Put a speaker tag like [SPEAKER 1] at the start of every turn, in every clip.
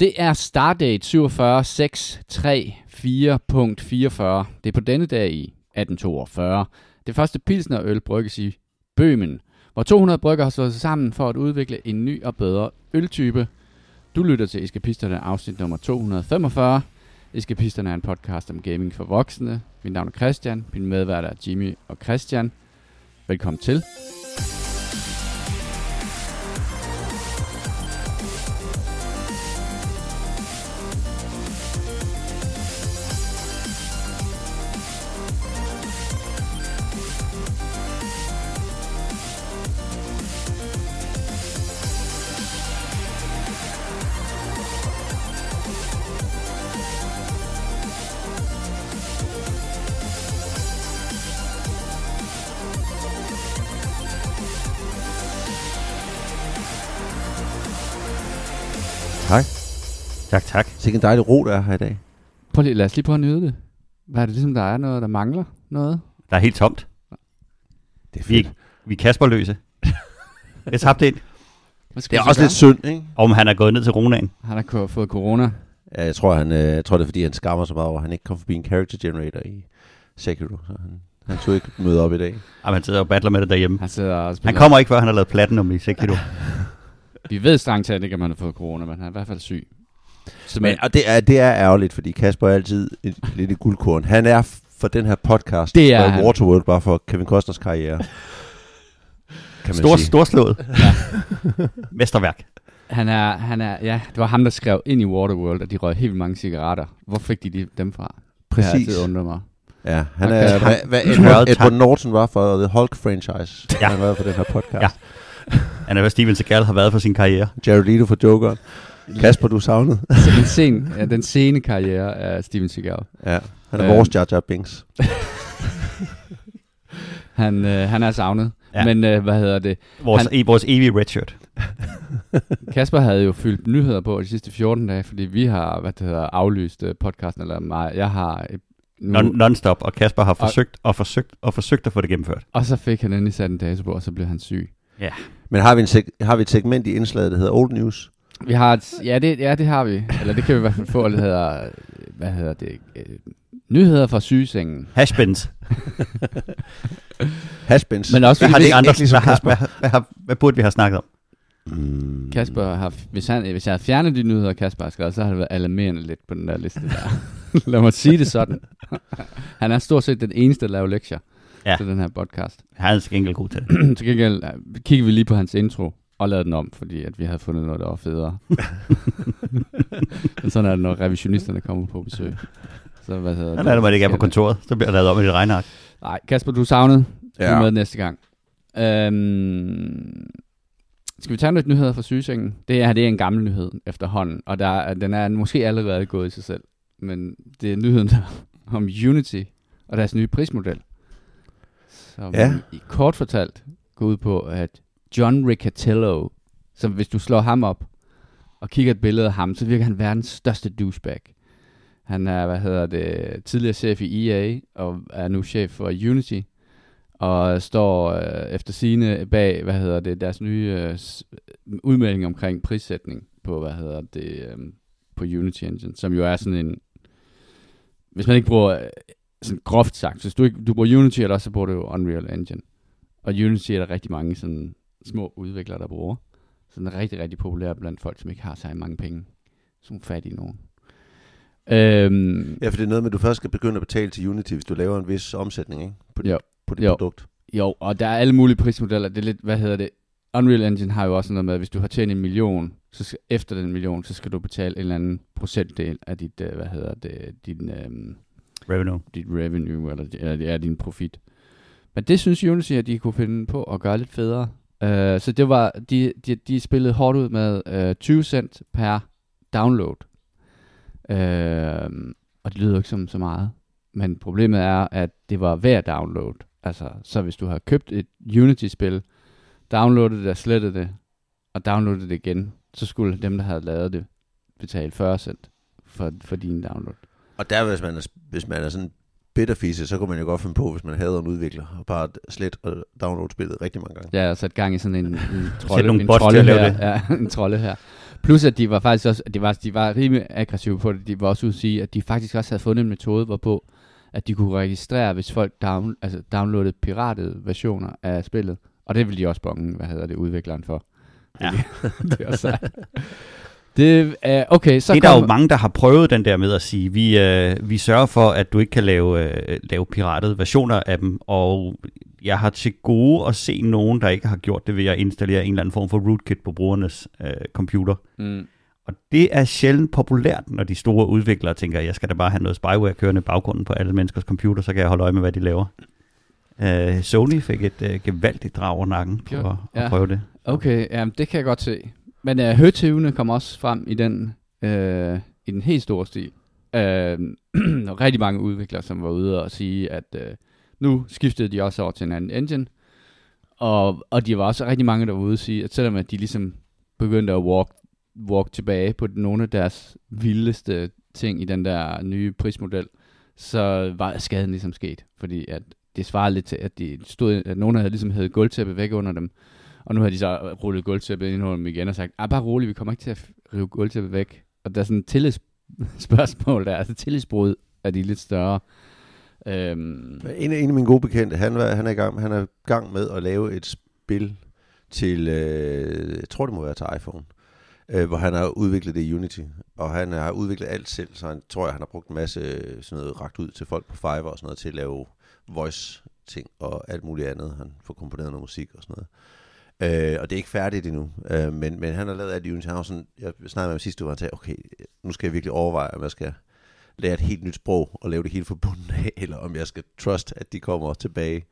[SPEAKER 1] Det er Stardate 47.634.44. Det er på denne dag i 1842. Det første pilsnerøl brygges i Bøhmen, hvor 200 brygger har slået sig sammen for at udvikle en ny og bedre øltype. Du lytter til Eskapisterne afsnit nummer 245. Eskapisterne er en podcast om gaming for voksne. Mit navn er Christian. Min medvært er Jimmy og Christian. Velkommen til.
[SPEAKER 2] Tak,
[SPEAKER 3] tak.
[SPEAKER 2] Sikke en dejlig ro, der er her i dag.
[SPEAKER 1] Prøv lige, lad os lige prøve at nyde det. Hvad er det ligesom, der er noget, der mangler noget?
[SPEAKER 3] Der er helt tomt.
[SPEAKER 2] Det er
[SPEAKER 3] Vi,
[SPEAKER 2] fedt.
[SPEAKER 3] vi er Kasperløse. Jeg tabte ind,
[SPEAKER 2] Det er
[SPEAKER 1] vi
[SPEAKER 2] også
[SPEAKER 1] så
[SPEAKER 2] lidt synd, ikke?
[SPEAKER 3] om han er gået ned til Ronaen.
[SPEAKER 1] gøre? Han har fået corona.
[SPEAKER 2] Ja, jeg tror, han, øh, jeg tror, det er, fordi han skammer så meget over, at han ikke kom forbi en character generator i Sekiro. Så han, han tog ikke møde op i dag.
[SPEAKER 3] Jamen, han sidder og battler med det derhjemme.
[SPEAKER 1] Han sidder og spiller.
[SPEAKER 3] Han kommer ikke, før han har lavet platinum i Sekiro.
[SPEAKER 1] Vi ved strengt taget ikke, om han har fået corona, men han er i hvert fald syg. Så
[SPEAKER 2] Men, og det er, det er ærgerligt, fordi Kasper er altid et, lidt et guldkorn. Han er for den her podcast,
[SPEAKER 1] Det er han.
[SPEAKER 2] Waterworld, bare for Kevin Costners karriere. Kan man
[SPEAKER 3] Stor,
[SPEAKER 2] sige.
[SPEAKER 3] storslået. Mesterværk.
[SPEAKER 1] Han er, han er, ja, det var ham, der skrev ind i Waterworld, at de røg helt vildt mange cigaretter. Hvor fik de de- dem fra? Det har
[SPEAKER 2] Præcis.
[SPEAKER 1] altid undret mig.
[SPEAKER 2] Ja, han
[SPEAKER 1] Og
[SPEAKER 2] er, hvad, hvad Edward. Edward Norton var for The Hulk franchise.
[SPEAKER 3] Ja.
[SPEAKER 2] Ja. Han har været for den her podcast.
[SPEAKER 3] Ja. Han er, hvad Steven Seagal har været for sin karriere.
[SPEAKER 2] Jared Leto for Jokeren. Kasper, du savnet.
[SPEAKER 1] Så den, sen, ja, den sene karriere af Steven Seagal.
[SPEAKER 2] Ja, han er
[SPEAKER 1] Øhm.
[SPEAKER 2] vores Jar Jar Binks.
[SPEAKER 1] Han, øh, han er savnet.
[SPEAKER 3] Ja.
[SPEAKER 1] Ja. Men øh, hvad hedder det?
[SPEAKER 3] Vores,
[SPEAKER 1] Han-
[SPEAKER 3] han... vores evige redshirt.
[SPEAKER 1] Kasper havde jo fyldt nyheder på de sidste 14 dage, fordi vi har hvad det hedder, aflyst øh, podcasten, eller mig. Jeg har øh, nu,
[SPEAKER 3] Non- non-stop. Og Kasper har forsøgt og forsøgt og forsøgt at få det gennemført.
[SPEAKER 1] og så fik han endelig sat en dato på, og så blev han syg.
[SPEAKER 2] Men har vi, en seg- har vi et segment i indslaget, der hedder Old News?
[SPEAKER 1] Vi har et, ja, det, ja, det har vi. Eller det kan vi i hvert fald få, det hedder, hvad hedder det, øh, nyheder fra sygesengen.
[SPEAKER 3] Hashbins.
[SPEAKER 2] Hashbins.
[SPEAKER 1] Men også
[SPEAKER 3] Hvad har
[SPEAKER 1] fordi
[SPEAKER 3] de
[SPEAKER 2] ikke-
[SPEAKER 3] andre?
[SPEAKER 2] ikke ligesom
[SPEAKER 3] hvad, hvad, hvad, har, hvad burde vi have snakket om?
[SPEAKER 2] Mm.
[SPEAKER 1] Kasper har, hvis, han, hvis jeg havde fjernet de nyheder, Kasper har skrevet, så har det været alarmerende lidt på den der liste der. Lad mig sige det sådan. han er stort set den eneste, der laver lektier
[SPEAKER 3] Ja.
[SPEAKER 1] ja. til den her podcast.
[SPEAKER 3] Han er til gengæld god til det.
[SPEAKER 1] til gengæld øh, kigger vi lige på hans intro og lavede den om, fordi at vi havde fundet noget, der var federe. Men sådan er det, når revisionisterne kommer på besøg. Så hvad hedder
[SPEAKER 3] Han er det, man ikke er på kontoret. Så bliver der lavet om i dit regnark.
[SPEAKER 1] Nej, Kasper, du er savnet. Ja. Du
[SPEAKER 2] Ja.
[SPEAKER 1] med næste gang. Øhm, skal vi tage noget nyheder fra sygesengen? Det her det er en gammel nyhed efterhånden, og der, er- den er måske allerede gået i sig selv. Men det er nyheden der, om Unity og deres nye prismodel. Som
[SPEAKER 2] Ja.
[SPEAKER 1] i kort fortalt går ud på, at John Riccatello, som hvis du slår ham op og kigger et billede af ham, så virker han verdens største douchebag. Han er, hvad hedder det, tidligere chef i EA, og er nu chef for Unity, og står øh, efter sine bag, hvad hedder det, deres nye øh, udmelding omkring prissætning på, hvad hedder det, øh, på Unity Engine, som jo er sådan en, hvis man ikke bruger, øh, sådan groft sagt, hvis du ikke du bruger Unity, eller så bruger du Unreal Engine. Og Unity er der rigtig mange sådan små udviklere, der bruger. Så den er rigtig, rigtig populær blandt folk, som ikke har så mange penge. Som fattige nogen. Øhm,
[SPEAKER 2] Ja, for det er noget med, at du først skal begynde at betale til Unity, hvis du laver en vis omsætning ikke? På, dit,
[SPEAKER 1] Jo.
[SPEAKER 2] på dit
[SPEAKER 1] Jo.
[SPEAKER 2] produkt.
[SPEAKER 1] Jo, og der er alle mulige prismodeller. Det er lidt, hvad hedder det? Unreal Engine har jo også noget med, at hvis du har tjent en million, så skal, efter den million, så skal du betale en eller anden procentdel af dit, øh, hvad hedder det, din, øhm,
[SPEAKER 3] Revenue.
[SPEAKER 1] dit revenue, eller, eller ja, din profit. Men det synes Unity, at de kunne finde på at gøre lidt federe. Øh, så det var, de, de, de spillede hårdt ud med øh, 20 cent per download. Øh, og det lyder ikke som så meget. Men problemet er, at det var hver download. Altså, så hvis du har købt et Unity-spil, downloadet det og slettet det, og downloadet det igen, så skulle dem, der havde lavet det, betale 40 cent for, for din download.
[SPEAKER 2] Og der, hvis man er, hvis man er sådan bitterfise, så kunne man jo godt finde på, hvis man hader en udvikler, og bare slet og download spillet rigtig mange gange.
[SPEAKER 1] Ja, og sat gang i sådan en, en trolde,
[SPEAKER 3] nogle
[SPEAKER 1] en
[SPEAKER 3] at
[SPEAKER 1] her.
[SPEAKER 3] det.
[SPEAKER 1] Ja, en trolde her. Plus at de var faktisk også, at de var, de var rimelig aggressive på det. De var også ude at sige, at de faktisk også havde fundet en metode, hvorpå at de kunne registrere, hvis folk down, altså downloadede piratede versioner af spillet. Og det ville de også bonge, hvad hedder det, udvikleren for.
[SPEAKER 3] Ja.
[SPEAKER 1] det er også det er, okay, så
[SPEAKER 3] det er der
[SPEAKER 1] kommer,
[SPEAKER 3] jo mange, der har prøvet den der med at sige, vi, øh, vi sørger for, at du ikke kan lave, øh, lave piratede versioner af dem, og jeg har til gode at se nogen, der ikke har gjort det ved at installere en eller anden form for rootkit på brugernes øh, computer.
[SPEAKER 1] Mm,
[SPEAKER 3] Og det er sjældent populært, når de store udviklere tænker, jeg skal da bare have noget spyware kørende i baggrunden på alle menneskers computer, så kan jeg holde øje med, hvad de laver. Uh, Sony fik et uh, gevaldigt drag over nakken på
[SPEAKER 1] Gjorde-
[SPEAKER 3] at, at
[SPEAKER 1] ja.
[SPEAKER 3] prøve det.
[SPEAKER 1] okay, jamen, det kan jeg godt se. Men øh, uh, høtøvene kom også frem i den, uh, i den helt store stil. Uh, rigtig mange udviklere, som var ude og sige, at uh, nu skiftede de også over til en anden engine. Og, og de var også rigtig mange, der var ude og sige, at selvom at de ligesom begyndte at walk, walk tilbage på nogle af deres vildeste ting i den der nye prismodel, så var skaden ligesom sket. Fordi at det svarede lidt til, at, de stod, at nogen havde ligesom havde gulvtæppe væk under dem. Og nu har de så rullet gulvtæppet ind under dem igen og sagt, ah, bare rolig, vi kommer ikke til at rive gulvtæppet væk. Og der er sådan et tillidsspørgsmål der, altså tillidsbrud er de lidt større. Øhm,
[SPEAKER 2] En, af- en af mine gode bekendte, han, var, han, er i gang, han er i gang med at lave et spil til, øh, jeg tror det må være til iPhone, øh, hvor han har udviklet det i Unity. Og han har udviklet alt selv, så han tror jeg, han har brugt en masse øh, sådan noget ragt ud til folk på Fiverr og sådan noget til at lave voice ting og alt muligt andet. Han får komponeret noget musik og sådan noget. Øh, og det er ikke færdigt endnu, øh, men, men han har lavet alt i Unity. Han sådan, jeg snakkede med ham sidste uge, og han sagde, okay, nu skal jeg virkelig overveje, om jeg skal lære et helt nyt sprog og lave det hele fra bunden af, eller om jeg skal trust, at de kommer tilbage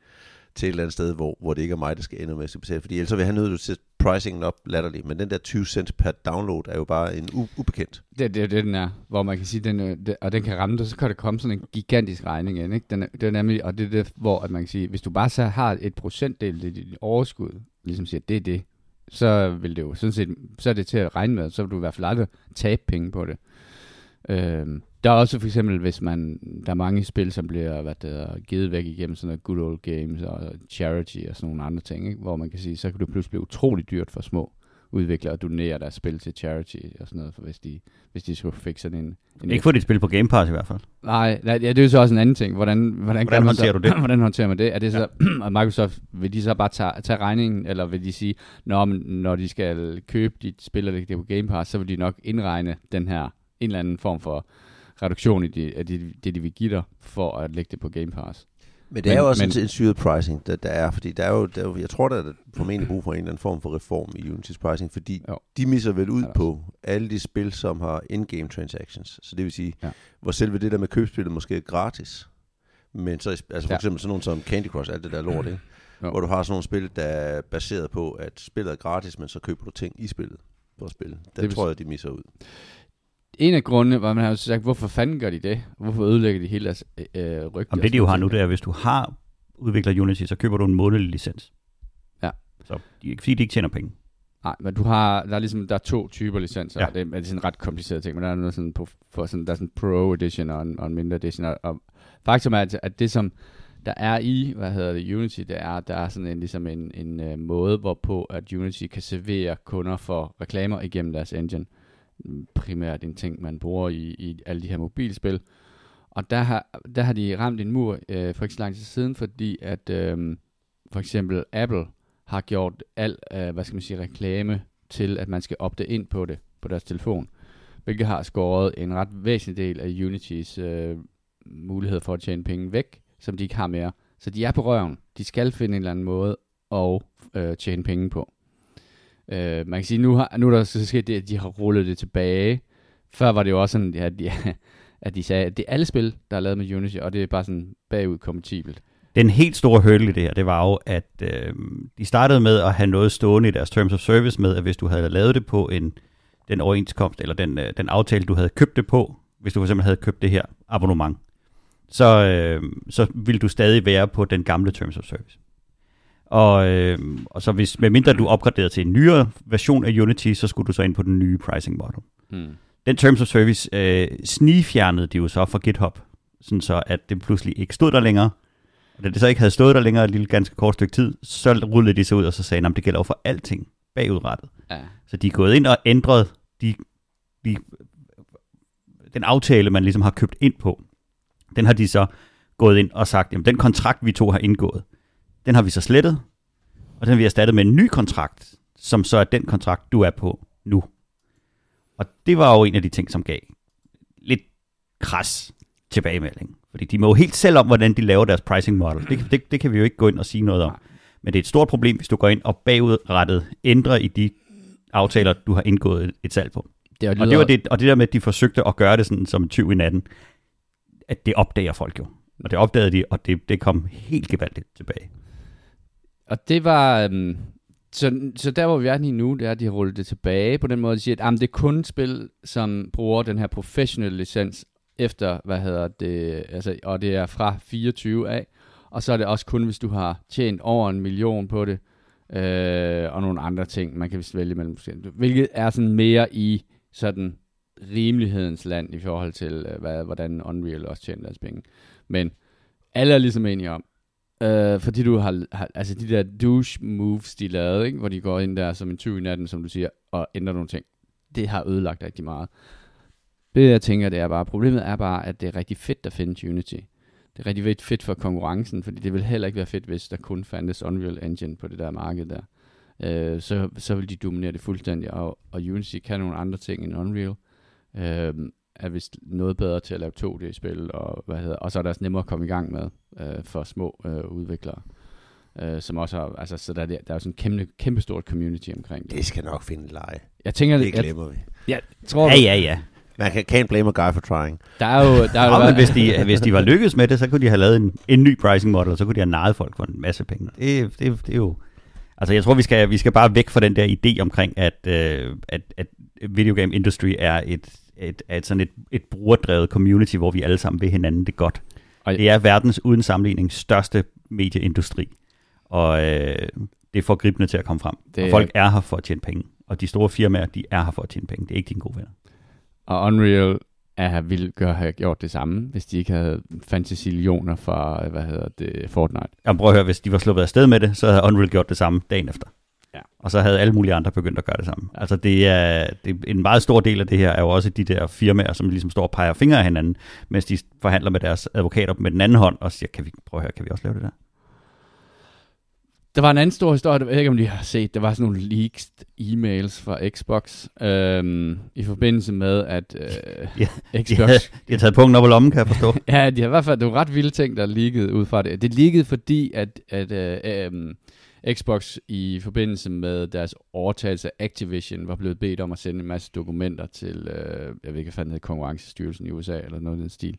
[SPEAKER 2] til et eller andet sted, hvor, hvor det ikke er mig, der skal ende med at betale. Fordi ellers vil han nødt til at sætte pricingen op latterligt. Men den der 20 cent per download er jo bare en u- ubekendt.
[SPEAKER 1] Det, det er det, den er, hvor man kan sige, den, øh, det, og den kan ramme dig, så kan der komme sådan en gigantisk regning ind. Ikke? Den er, det er nemlig, og det er det, hvor at man kan sige, hvis du bare så har et procentdel i dit overskud, ligesom siger, det er det, så vil det jo sådan set, så er det til at regne med, så vil du i hvert fald aldrig tabe penge på det. Øhm, der er også for eksempel, hvis man, der er mange spil, som bliver hvad det hedder, givet væk igennem sådan noget good old games og charity og sådan nogle andre ting, ikke? hvor man kan sige, så kan det pludselig blive utrolig dyrt for små udviklere at donere deres spil til charity og sådan noget, for hvis de, hvis de skulle fikse sådan en... en
[SPEAKER 3] Ikke få dit spil på Game Pass i hvert fald.
[SPEAKER 1] Nej, nej, ja, det er jo så også en anden ting. Hvordan, hvordan,
[SPEAKER 3] Hvordan
[SPEAKER 1] man
[SPEAKER 3] håndterer
[SPEAKER 1] så,
[SPEAKER 3] du det?
[SPEAKER 1] hvordan håndterer man det? Er det så, at Microsoft, vil de så bare tage, tage regningen, eller vil de sige, Nå, men når de skal købe dit spil, og lægge det på Game Pass, så vil de nok indregne den her, en eller anden form for reduktion i det, af det, det, de vil give dig, for at lægge det på Game Pass.
[SPEAKER 2] Men det
[SPEAKER 1] Men-
[SPEAKER 2] er jo også
[SPEAKER 1] men-
[SPEAKER 2] en syret pricing, der, der er, fordi der er jo, der er jo, jeg tror, der er formentlig brug for en eller anden form for reform i Unity's pricing, fordi
[SPEAKER 1] Jo.
[SPEAKER 2] de misser vel ud på alle de spil, som har in-game transactions. Så det vil sige,
[SPEAKER 1] Ja.
[SPEAKER 2] hvor selve det der med købspillet måske er gratis, men så, altså for
[SPEAKER 1] Ja.
[SPEAKER 2] eksempel sådan nogle som Candy Crush, alt det der lort, ikke?
[SPEAKER 1] Jo.
[SPEAKER 2] Hvor du har sådan nogle spil, der er baseret på, at spillet er gratis, men så køber du ting i spillet for at spille. Der
[SPEAKER 1] vil
[SPEAKER 2] tror jeg, de misser ud.
[SPEAKER 1] En af grundene, hvor man har jo sagt, hvorfor fanden gør de det? Hvorfor ødelægger de hele deres øh, rygte?
[SPEAKER 3] Om
[SPEAKER 1] og
[SPEAKER 3] det, de jo har nu, det er, hvis du har udviklet Unity, så køber du en månedlig licens.
[SPEAKER 1] Ja.
[SPEAKER 3] Så de, fordi de ikke tjener penge.
[SPEAKER 1] Nej, men du har, der er ligesom, der er to typer licenser,
[SPEAKER 3] Ja.
[SPEAKER 1] og det er, det er sådan en ret kompliceret ting, men der er noget sådan på, for sådan, der er sådan en pro edition og en, og en mindre edition, og, og faktum er, at, at det som der er i, hvad hedder det, Unity, det er, der er sådan en, ligesom en, en uh, måde, hvorpå at Unity kan servere kunder for reklamer igennem deres engine. Primært en ting, man bruger i, i alle de her mobilspil. Og der har, der har de ramt en mur øh, for ikke så lang tid siden, fordi at øh, for eksempel Apple har gjort al, øh, hvad skal man sige, reklame til, at man skal opte ind på det på deres telefon, hvilket har skåret en ret væsentlig del af Unitys øh, mulighed for at tjene penge væk, som de ikke har mere. Så de er på røven. De skal finde en eller anden måde at øh, tjene penge på. Øh, man kan sige, nu, har, nu er der så sket det, at de har rullet det tilbage. Før var det jo også sådan, at de, at de sagde, at det er alle spil, der er lavet med Unity, og det er bare sådan bagud kompatibelt.
[SPEAKER 3] Den helt store hurdle i det her, det var jo, at øh, de startede med at have noget stående i deres Terms of Service med, at hvis du havde lavet det på en, den overenskomst, eller den, øh, den aftale, du havde købt det på, hvis du for eksempel havde købt det her abonnement, så, øh, så ville du stadig være på den gamle Terms of Service. Og, øh, og så hvis, medmindre du opgraderede til en nyere version af Unity, så skulle du så ind på den nye pricing model.
[SPEAKER 1] Hmm.
[SPEAKER 3] Den Terms of Service øh, snigfjernede de jo så fra GitHub, sådan så at det pludselig ikke stod der længere. Og da det så ikke havde stået der længere et lille ganske kort stykke tid, så rullede de sig ud og så sagde, at det gælder jo for alting bagudrettet.
[SPEAKER 1] Ja.
[SPEAKER 3] Så de er gået ind og ændret de, de, den aftale, man ligesom har købt ind på, den har de så gået ind og sagt, jamen den kontrakt, vi to har indgået, den har vi så slettet, og den har vi erstattet med en ny kontrakt, som så er den kontrakt, du er på nu. Og det var jo en af de ting, som gav lidt kras tilbagemelding. Fordi de må jo helt selv om, hvordan de laver deres pricing model. Det, det, det kan vi jo ikke gå ind og sige noget om. Men det er et stort problem, hvis du går ind og bagudrettet ændrer i de aftaler, du har indgået et salg på.
[SPEAKER 1] Det
[SPEAKER 3] Og det, var det, og det der med, at de forsøgte at gøre det sådan som en tyv i natten, at det opdager folk jo. Og det opdagede de, og det, det kom helt gevaldigt tilbage.
[SPEAKER 1] Og det var... Øhm, så, så der, hvor vi er lige nu, det er, at de har rullet det tilbage på den måde, at de siger, at jamen, det er kun spil, som bruger den her professionelle licens efter, hvad hedder det, altså, og det er fra 24 af, og så er det også kun, hvis du har tjent over en million på det, øh, og nogle andre ting, man kan vist vælge mellem hvilket er sådan mere i sådan rimelighedens land i forhold til, øh, hvad, hvordan Unreal også tjener deres penge. Men alle er ligesom enige om, øh, fordi du har, har, altså de der douche moves, de lavede, ikke? hvor de går ind der som en tyv i natten, som du siger, og ændrer nogle ting, det har ødelagt rigtig meget. Det jeg tænker, det er bare, problemet er bare, at det er rigtig fedt, der findes Unity. Det er rigtig fedt for konkurrencen, fordi det vil heller ikke være fedt, hvis der kun fandtes Unreal Engine på det der marked der. Øh, så, så vil de dominere det fuldstændig, og, og Unity kan nogle andre ting end Unreal. Øh, er vist noget bedre til at lave 2D-spil, og, hvad hedder, og så er der også nemmere at komme i gang med øh, for små øh, udviklere. Øh, som også har, altså, så der, er- der er jo sådan en kæmpe, kæmpe stort community omkring det.
[SPEAKER 2] Det skal nok finde leje.
[SPEAKER 1] Jeg tænker,
[SPEAKER 2] Det
[SPEAKER 1] jeg,
[SPEAKER 2] glemmer vi.
[SPEAKER 1] jeg tror,
[SPEAKER 3] Ja, ja, ja.
[SPEAKER 2] Man kan, can't blame a guy for trying.
[SPEAKER 1] der er jo, der er jo
[SPEAKER 3] men hvis de, hvis de var lykkedes med det, så kunne de have lavet en, en ny pricing model, og så kunne de have naret folk for en masse penge. Det, det, det er jo... Altså, jeg tror, vi skal, vi skal bare væk fra den der idé omkring, at, øh, at, at video game industry er et, et, et, sådan et, et brugerdrevet community, hvor vi alle sammen vil hinanden det godt.
[SPEAKER 1] Og-
[SPEAKER 3] Det er verdens uden sammenligning største medieindustri, og øh, det er for gribende til at komme frem.
[SPEAKER 1] Det
[SPEAKER 3] og folk er her for at tjene penge, og de store firmaer, de er her for at tjene penge. Det er ikke dine gode venner.
[SPEAKER 1] Og Unreal er, ville gøre, have gjort det samme, hvis de ikke havde fantasillioner fra, hvad hedder det, Fortnite.
[SPEAKER 3] Jamen prøv at høre, hvis de var sluppet afsted med det, så havde Unreal gjort det samme dagen efter.
[SPEAKER 1] Ja.
[SPEAKER 3] Og så havde alle mulige andre begyndt at gøre det samme. Altså det er, det en meget stor del af det her er jo også de der firmaer, som ligesom står og peger fingre af hinanden, mens de forhandler med deres advokater med den anden hånd og siger, kan vi, prøv at høre, kan vi også lave det der?
[SPEAKER 1] Der var en anden stor historie, jeg ved ikke, om de har set. Der var sådan nogle leaked e-mails fra Xbox, øhm, i forbindelse med, at øh,
[SPEAKER 3] Ja,
[SPEAKER 1] Xbox...
[SPEAKER 3] De har, de har taget punkten op i lommen, kan jeg forstå.
[SPEAKER 1] Ja, de har i hvert fald, det var ret vilde ting, der leakede ud fra det. Det leakede, fordi at, at øh, øh, Xbox i forbindelse med deres overtagelse af Activision var blevet bedt om at sende en masse dokumenter til, øh, jeg ved ikke, hvad hedder, Konkurrencestyrelsen i USA, eller noget i den stil.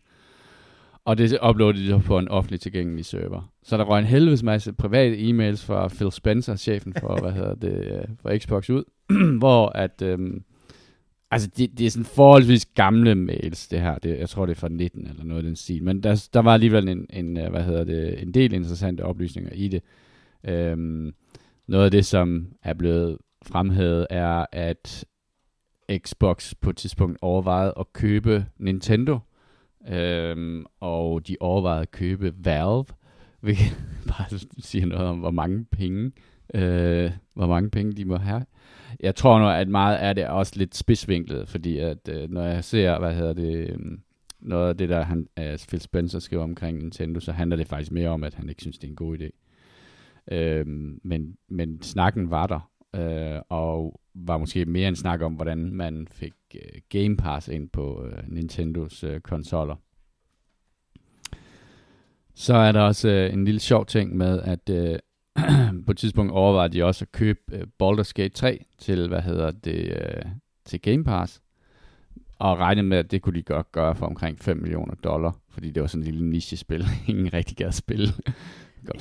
[SPEAKER 1] Og det uploadede de så på en offentlig tilgængelig server. Så der røg en helvedes masse private e-mails fra Phil Spencer, chefen for, hvad hedder det, øh, for Xbox ud, hvor at, øh, altså det, det er sådan forholdsvis gamle mails, det her. Det, jeg tror, det er fra 19 eller noget i den stil. Men der, der var alligevel en, en, øh, hvad hedder det, en del interessante oplysninger i det. Øhm, noget af det, som er blevet fremhævet, er, at Xbox på et tidspunkt overvejede at købe Nintendo, øhm, og de overvejede at købe Valve, hvilket bare siger noget om, hvor mange penge, øh, hvor mange penge de må have. Jeg tror nu, at meget af det er også lidt spidsvinklet, fordi at øh, når jeg ser, hvad hedder det, øhm, noget af det, der han, øh, Phil Spencer skriver omkring Nintendo, så handler det faktisk mere om, at han ikke synes, det er en god idé. Øhm, men, men snakken var der, øh, og var måske mere en snak om, hvordan man fik øh, Game Pass ind på øh, Nintendos øh, konsoller. Så er der også øh, en lille sjov ting med, at øh, på et tidspunkt overvejede de også at købe øh, Baldur's Gate 3 til, hvad hedder det, øh, til Game Pass. Og regnede med, at det kunne de godt gøre for omkring 5 millioner dollar, fordi det var sådan en lille niche-spil, ingen rigtig gad spille.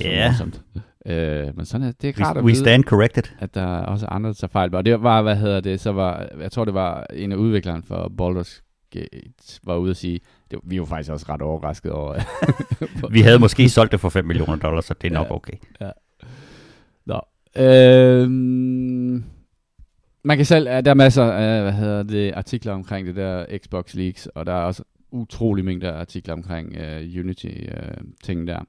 [SPEAKER 3] Ja.
[SPEAKER 1] morsomt. Øh, men sådan er det er rart
[SPEAKER 3] We,
[SPEAKER 1] at
[SPEAKER 3] we
[SPEAKER 1] vide
[SPEAKER 3] stand corrected.
[SPEAKER 1] at der er også andre, der tager fejl. Og det var, hvad hedder det, så var, jeg tror det var en af udvikleren for Baldur's Gate, var ude at sige, det, vi var faktisk også ret overrasket over.
[SPEAKER 3] Vi havde måske solgt det for 5 millioner dollars, så det er nok
[SPEAKER 1] Ja.
[SPEAKER 3] okay.
[SPEAKER 1] Nå. Øhm, man kan selv, der er masser af, hvad hedder det, artikler omkring det der Xbox Leaks, og der er også utrolig mængder af artikler omkring uh, Unity-ting uh, der.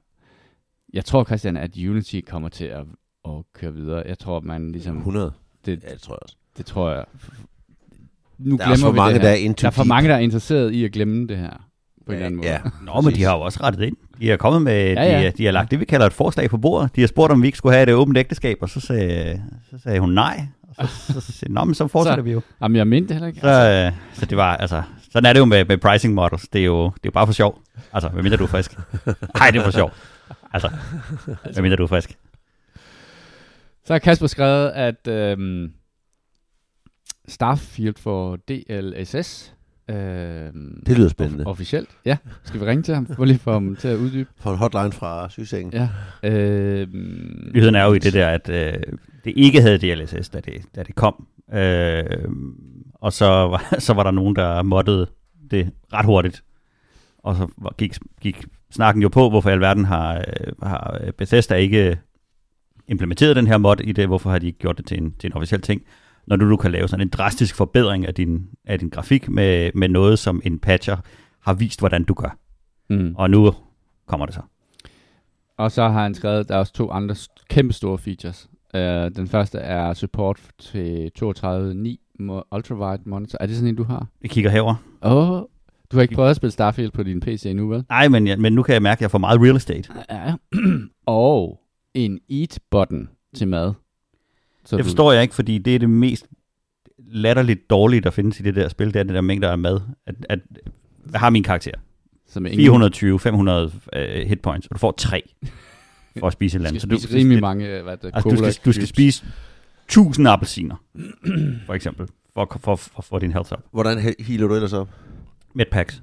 [SPEAKER 1] Jeg tror, Christian, at Unity kommer til at, at køre videre. Jeg tror, man ligesom...
[SPEAKER 2] 100.
[SPEAKER 1] Det,
[SPEAKER 2] Ja, det tror jeg også.
[SPEAKER 1] Det tror jeg. nu
[SPEAKER 2] Der er
[SPEAKER 1] glemmer
[SPEAKER 2] for
[SPEAKER 1] vi
[SPEAKER 2] mange,
[SPEAKER 1] det her.
[SPEAKER 2] der er
[SPEAKER 1] Der er for
[SPEAKER 2] deep.
[SPEAKER 1] mange, der er interesseret i at glemme det her. På en eller anden måde.
[SPEAKER 2] Ja,
[SPEAKER 3] Nå, men de har jo også rettet ind. De er kommet med, ja,
[SPEAKER 1] Ja.
[SPEAKER 3] De, de har lagt det, vi kalder et forslag på bordet. De har spurgt, om vi ikke skulle have et åbent ægteskab, og så sagde, så sagde hun nej. Og så, så, så, Nå, men så fortsætter
[SPEAKER 1] Så-
[SPEAKER 3] vi jo.
[SPEAKER 1] Jamen, jeg mente det heller ikke.
[SPEAKER 3] Så, øh, så det var, altså, sådan er det jo med, med pricing models. Det er jo, det er jo bare for sjov. Altså, hvad mindre du er frisk. Nej, det er for sjov. Altså, hvad mindre du er frisk.
[SPEAKER 1] Så har Kasper skrevet, at øhm, Starfield for DLSS. Øhm,
[SPEAKER 2] Det lyder spændende.
[SPEAKER 1] Officielt, ja. Skal vi ringe til ham? Prøv lige for ham til at uddybe.
[SPEAKER 2] For en hotline fra sygesengen.
[SPEAKER 1] Ja. Øhm,
[SPEAKER 3] Nyheden er jo i det der, at øh, det ikke havde DLSS, da det, da det kom. Øh, og så var, så var der nogen, der moddede det ret hurtigt. Og så gik, gik snakken jo på, hvorfor i alverden har, øh, har Bethesda ikke implementeret den her mod i det, hvorfor har de ikke gjort det til en, til en officiel ting, når du, du kan lave sådan en drastisk forbedring af din, af din grafik med, med noget, som en patcher har vist, hvordan du gør.
[SPEAKER 1] mm.
[SPEAKER 3] Og nu kommer det så.
[SPEAKER 1] Og så har han skrevet, der er også to andre kæmpe store features. Uh, den første er support til 32.9 mo- ultrawide monitor. Er det sådan en, du har?
[SPEAKER 3] Jeg kigger herover.
[SPEAKER 1] Åh, oh, du har ikke prøvet at spille Starfield på din PC endnu, vel?
[SPEAKER 3] Nej, men, ja, men nu kan jeg mærke, at jeg får meget real estate.
[SPEAKER 1] Ja. og en eat-button til mad. Så
[SPEAKER 3] Det
[SPEAKER 1] du-
[SPEAKER 3] forstår jeg ikke, fordi det er det mest latterligt dårlige, der findes i det der spil, det er det der mængder af mad. At, at, jeg har min karakter.
[SPEAKER 1] Som er ingen-
[SPEAKER 3] 420, 500 uh, hit points, og du får tre for at spise et eller
[SPEAKER 1] Du
[SPEAKER 3] andet.
[SPEAKER 1] skal spise rimelig mange, øh, hvad det,
[SPEAKER 3] altså, du, skal, du skal spise 1000 appelsiner, for eksempel, for, for, for, for, din health up.
[SPEAKER 2] Hvordan he- healer du ellers op?
[SPEAKER 3] Med packs.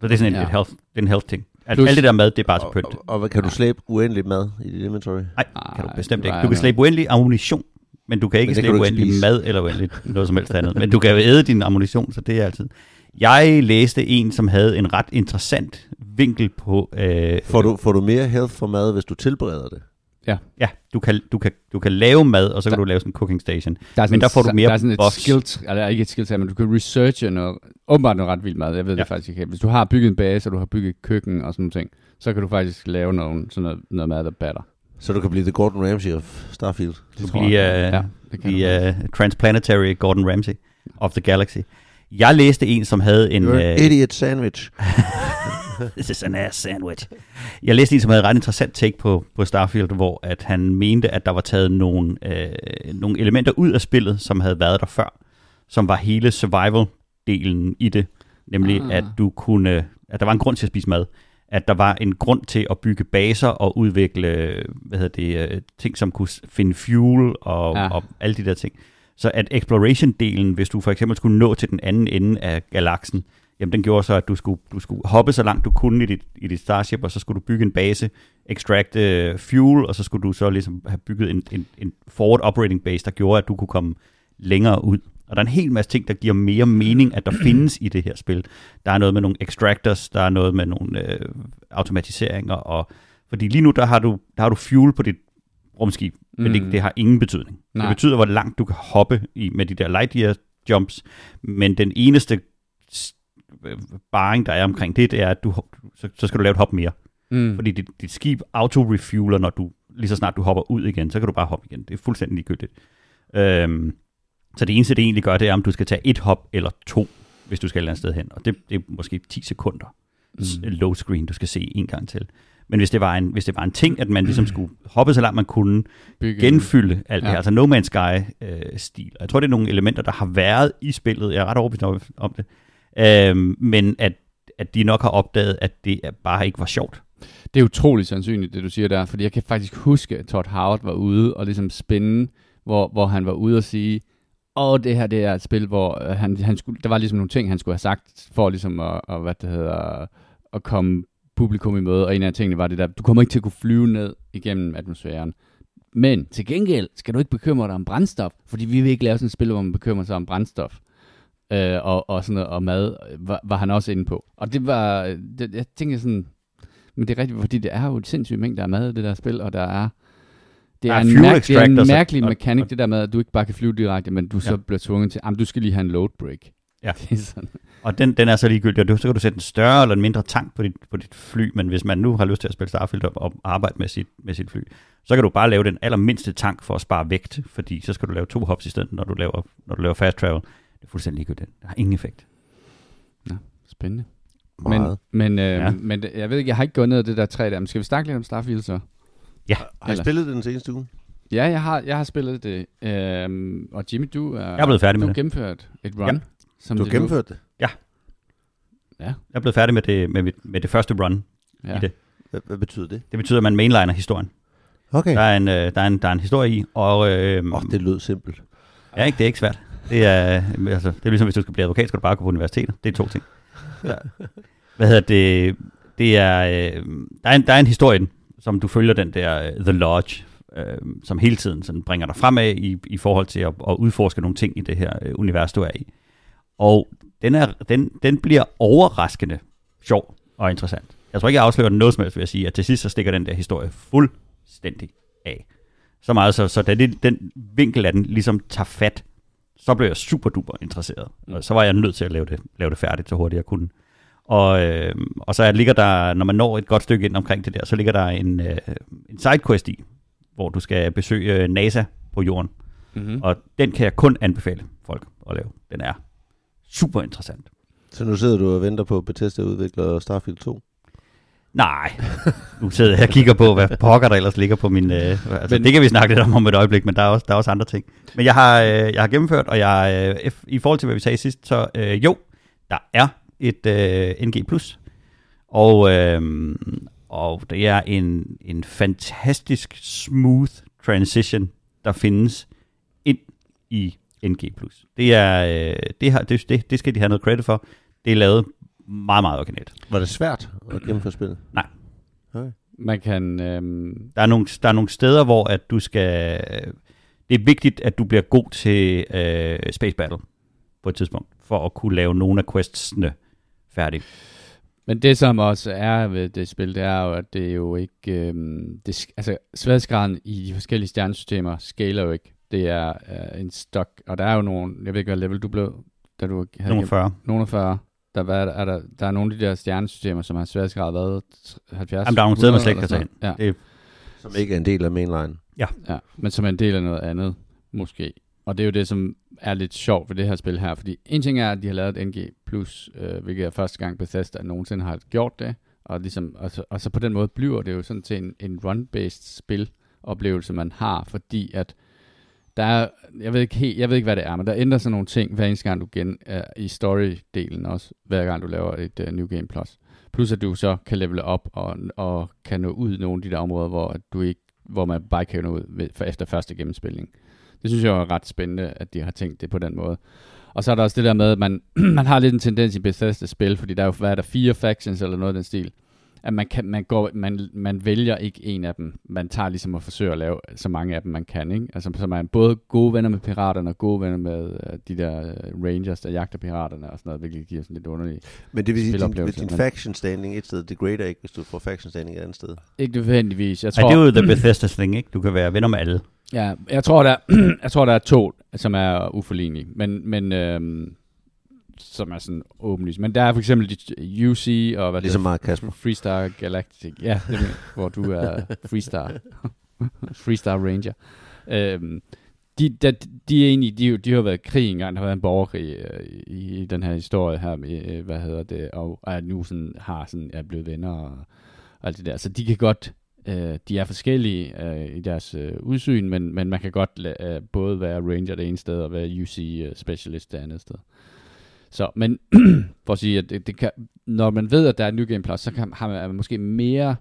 [SPEAKER 3] Så det er sådan en,
[SPEAKER 1] Ja.
[SPEAKER 3] et health, det er en health ting. Alt,
[SPEAKER 1] Plus-
[SPEAKER 3] alt det der mad, det er bare til
[SPEAKER 2] Og,
[SPEAKER 3] pynt.
[SPEAKER 2] og, og, hvad, kan du slæbe uendeligt mad i dit inventory?
[SPEAKER 3] Nej, kan du bestemt ikke. Du kan slæbe uendelig ammunition, men du kan ikke slæbe
[SPEAKER 2] kan
[SPEAKER 3] uendelig
[SPEAKER 2] spise.
[SPEAKER 3] mad eller uendeligt noget som helst andet. Men du kan jo æde din ammunition, så det er altid. Jeg læste en, som havde en ret interessant vinkel på... Øh,
[SPEAKER 2] Får du, får du mere health for mad, hvis du tilbereder det?
[SPEAKER 3] Ja, du kan, du, kan, du kan lave mad, og så kan
[SPEAKER 1] Der-
[SPEAKER 3] du lave sådan en cooking station.
[SPEAKER 1] Der er
[SPEAKER 3] Men der får du mere
[SPEAKER 1] Der er sådan et
[SPEAKER 3] buffs.
[SPEAKER 1] skill, eller ikke et skill men du kan researche noget, åbenbart noget ret vildt mad, jeg ved ja.
[SPEAKER 3] Ja.
[SPEAKER 1] det faktisk ikke. Hvis du har bygget en base, og du har bygget et køkken og sådan nogle ting, så kan du faktisk lave noget, sådan noget, noget mad, der batter.
[SPEAKER 2] Så du kan blive the Gordon Ramsay of Starfield?
[SPEAKER 3] Du bliver
[SPEAKER 1] jeg.
[SPEAKER 3] uh,
[SPEAKER 1] Ja, det kan
[SPEAKER 3] uh, Transplanetary Gordon Ramsay of the Galaxy. Jeg læste en, som havde en...
[SPEAKER 2] You're an idiot sandwich.
[SPEAKER 3] This is an ass sandwich. Jeg læste en, som havde et ret interessant take på, på Starfield, hvor at han mente, at der var taget nogle, øh, nogle elementer ud af spillet, som havde været der før, som var hele survival-delen i det. Nemlig,
[SPEAKER 1] Ah.
[SPEAKER 3] at du kunne, at der var en grund til at spise mad. At der var en grund til at bygge baser og udvikle hvad hedder det, øh, ting, som kunne finde fuel og,
[SPEAKER 1] ja.
[SPEAKER 3] og alle de der ting. Så at exploration-delen, hvis du for eksempel skulle nå til den anden ende af galaksen, jamen den gjorde så, at du skulle, du skulle hoppe så langt du kunne i dit, i dit Starship, og så skulle du bygge en base, extract uh, fuel, og så skulle du så ligesom have bygget en, en, en forward operating base, der gjorde, at du kunne komme længere ud. Og der er en hel masse ting, der giver mere mening, at der findes i det her spil. Der er noget med nogle extractors, der er noget med nogle øh, automatiseringer, og fordi lige nu, der har du, der har du fuel på dit rumskib, mm. men
[SPEAKER 1] Mm.
[SPEAKER 3] det, det har ingen betydning.
[SPEAKER 1] Nej.
[SPEAKER 3] Det betyder, hvor langt du kan hoppe i, med de der light year jumps, men den eneste øh, baring, der er omkring det, det er, at du, så, så skal du lave et hop mere.
[SPEAKER 1] Mm.
[SPEAKER 3] Fordi dit, dit skib auto-refueler, når du, lige så snart du hopper ud igen, så kan du bare hoppe igen. Det er fuldstændig ligegyldigt. Øhm, så det eneste, det egentlig gør, det er, om du skal tage et hop eller to, hvis du skal et eller andet sted hen. Og det, det er måske 10 sekunder
[SPEAKER 1] Mm.
[SPEAKER 3] low screen, du skal se en gang til. Men hvis det var en, hvis det var en ting, at man ligesom skulle hoppe så langt man kunne,
[SPEAKER 1] Bygge-
[SPEAKER 3] genfylde alt det
[SPEAKER 1] Ja.
[SPEAKER 3] her, altså No Man's Sky-stil. jeg tror, det er nogle elementer, der har været i spillet. Jeg er ret overbevist om det øh, men at, at de nok har opdaget, at det bare ikke var sjovt.
[SPEAKER 1] Det er utroligt sandsynligt, det du siger der, fordi jeg kan faktisk huske, at Todd Howard var ude og ligesom spænde, hvor, hvor han var ude og sige, og det her det er et spil, hvor øh, han, han skulle, der var ligesom nogle ting, han skulle have sagt, for ligesom at, at hvad det hedder, at komme publikum i møde, og en af tingene var det der, du kommer ikke til at kunne flyve ned igennem atmosfæren. Men til gengæld skal du ikke bekymre dig om brændstof, fordi vi vil ikke lave sådan et spil, hvor man bekymrer sig om brændstof. Øh, og, og sådan noget, og mad øh, var, var han også inde på. Og det var, det, jeg tænker sådan, men det er rigtigt, fordi det er jo et sindssygt mængde af mad, det der spil, og der er, det er,
[SPEAKER 3] er
[SPEAKER 1] en, mærk, det er en mærkelig mekanik, det der med, at du ikke bare kan flyve direkte, men du så
[SPEAKER 3] Ja.
[SPEAKER 1] bliver tvunget til, jamen du skal lige have en load break.
[SPEAKER 3] Ja. Og den, den er så ligegyldig, og du, så kan du sætte en større eller en mindre tank på dit, på dit fly, men hvis man nu har lyst til at spille Starfield og, og arbejde med sit, med sit fly, så kan du bare lave den allermindste tank for at spare vægt, fordi så skal du lave to hops i stedet, når du laver, når du laver fast travel. Det er fuldstændig ligegyldigt. Det har ingen effekt.
[SPEAKER 1] Spændende.
[SPEAKER 2] Meget.
[SPEAKER 1] Men, men, øh,
[SPEAKER 3] Ja.
[SPEAKER 1] ja. men jeg ved ikke, jeg har ikke gået ned ad det der træ der. Men skal vi snakke lidt om Starfield så?
[SPEAKER 2] Har I spillet det den seneste uge?
[SPEAKER 1] Ja, jeg har, jeg har spillet det. Øhm, og Jimmy, du er,
[SPEAKER 3] Jeg er blevet færdig
[SPEAKER 1] du
[SPEAKER 3] med
[SPEAKER 1] har
[SPEAKER 3] det.
[SPEAKER 1] gennemført et run.
[SPEAKER 3] Ja.
[SPEAKER 1] Som
[SPEAKER 2] Du har gennemført det?
[SPEAKER 1] Ja.
[SPEAKER 3] Jeg er blevet færdig med det, med, med det første run.
[SPEAKER 1] ja.
[SPEAKER 3] i det.
[SPEAKER 2] Hvad, hvad betyder det?
[SPEAKER 3] Det betyder, at man mainliner historien.
[SPEAKER 2] Okay.
[SPEAKER 3] Der er en, øh, der er en, der er en historie i, og øh,
[SPEAKER 2] oh, det lød simpelt.
[SPEAKER 3] ja, ikke, det er ikke svært. Det er, altså, det er ligesom, hvis du skal blive advokat, skal du bare gå på universitetet. Det er to ting. Ja. Hvad hedder det? Det er, øh, der, er en, der er en historie, den, som du følger den der øh, The Lodge, øh, som hele tiden sådan bringer dig fremad i, i forhold til at, at udforske nogle ting i det her øh, univers, du er i. Og den, er, den, den bliver overraskende sjov og interessant. Jeg tror ikke, jeg afslører den noget som helst ved at sige, at til sidst så stikker den der historie fuldstændig af. Så meget, så, så da det, den vinkel af den ligesom tager fat, så blev jeg super duper interesseret.
[SPEAKER 1] Mm.
[SPEAKER 3] Og så var jeg nødt til at lave det, lave det færdigt, så hurtigt jeg kunne. Og, øh, og så ligger der, når man når et godt stykke ind omkring det der, så ligger der en, øh, en sidequest i, hvor du skal besøge NASA på jorden.
[SPEAKER 1] Mm-hmm.
[SPEAKER 3] Og den kan jeg kun anbefale folk at lave. Den er super interessant.
[SPEAKER 2] Så nu sidder du og venter på Bethesda udvikler Starfield 2?
[SPEAKER 3] Nej, nu sidder jeg og kigger på, hvad pokker der ellers ligger på min... Øh, altså,
[SPEAKER 1] Men-
[SPEAKER 3] det kan vi snakke lidt om om et øjeblik, men der er også, der er også andre ting. Men jeg har, øh, jeg har gennemført, og jeg, øh, i forhold til, hvad vi sagde sidst, så øh, jo, der er et øh, NG+. Og, øh, og det er en, en fantastisk smooth transition, der findes ind i NG+. Det, er, øh, det, har, det, det, det skal de have noget credit for. Det er lavet meget, meget originalt.
[SPEAKER 2] Var det svært at gennemføre spillet?
[SPEAKER 1] Man kan... Øhm,
[SPEAKER 3] Der er, nogle, der er nogle steder, hvor at du skal... Det er vigtigt, at du bliver god til øh, Space Battle på et tidspunkt, for at kunne lave nogle af questsene færdige.
[SPEAKER 1] men det, som også er ved det spil, det er jo, at det er jo ikke... Øhm, det, altså, sværhedsgraden i de forskellige stjernesystemer skaler jo ikke. Det er øh, en stok, og der er jo nogle... Jeg ved ikke, hvad level du blev, da du havde
[SPEAKER 3] Nogle 40.
[SPEAKER 1] Nogle af 40. Der, hvad er der, er der, der er nogle af de der stjernesystemer, som har sværhedsgrad været 70.
[SPEAKER 3] Jamen, der er nogle steder, man slet
[SPEAKER 1] 100
[SPEAKER 3] ikke kan tage
[SPEAKER 1] sådan noget.
[SPEAKER 3] Det,
[SPEAKER 2] Som ikke er en del af mainline.
[SPEAKER 1] Ja, ja, men som er en del af noget andet, måske. Og det er jo det, som er lidt sjovt ved det her spil her, fordi en ting er, at de har lavet et NG+, øh, hvilket er første gang Bethesda nogensinde har gjort det, og, ligesom, og, så, og så på den måde bliver det jo sådan til en, en run-based spiloplevelse, man har, fordi at der er, jeg ved ikke helt, jeg ved ikke, hvad det er, men der ændrer sig nogle ting, hver eneste gang du gen, uh, i story-delen også, hver gang du laver et uh, New Game Plus. Plus at du så kan levele op og, og kan nå ud i nogle af de der områder, hvor du ikke hvor man bare kan nå ud ved, for efter første gennemspilning. Det synes jeg er ret spændende, at de har tænkt det på den måde. Og så er der også det der med, at man, man har lidt en tendens i Bethesda-spil, fordi der er jo, hvad er der, fire factions eller noget af den stil, at man, kan, man, går, man, man vælger ikke en af dem. Man tager ligesom at forsøge at lave så mange af dem, man kan. Ikke? Altså, så man er både gode venner med piraterne og gode venner med uh, de der uh, rangers, der jagter piraterne og sådan noget, hvilket giver sådan lidt underligt.
[SPEAKER 2] Men det vil sige, din, din
[SPEAKER 1] men-
[SPEAKER 2] faction standing et sted degrader ikke, hvis du får faction standing et andet sted.
[SPEAKER 1] Ikke nødvendigvis. Jeg tror,
[SPEAKER 3] det er jo The Bethesda thing, ikke? Du kan være venner med alle.
[SPEAKER 1] Ja, jeg tror, der, jeg tror, der er to, som er uforlignelige, men, men øhm, som er sådan åbenlyst. Men der er for eksempel de- UC og hvad
[SPEAKER 2] Ligesom
[SPEAKER 1] det
[SPEAKER 2] Mark Kasper.
[SPEAKER 1] hedder, Freestar Galactic. Ja, det er, hvor du er Freestar. Freestar Ranger. Øhm, de, de, de er egentlig, de, de har været i krig engang, der har været en borgerkrig øh, i, i den her historie her, med, øh, hvad hedder det, og er nu sådan, har sådan, er blevet venner og, og alt det der. Så de kan godt, øh, de er forskellige øh, i deres øh, udsyn, men, men man kan godt øh, både være ranger det ene sted og være UC øh, specialist det andet sted. Så, men for at sige, at det, det kan, når man ved, at der er et New Game Plus, så kan, har man, er man måske mere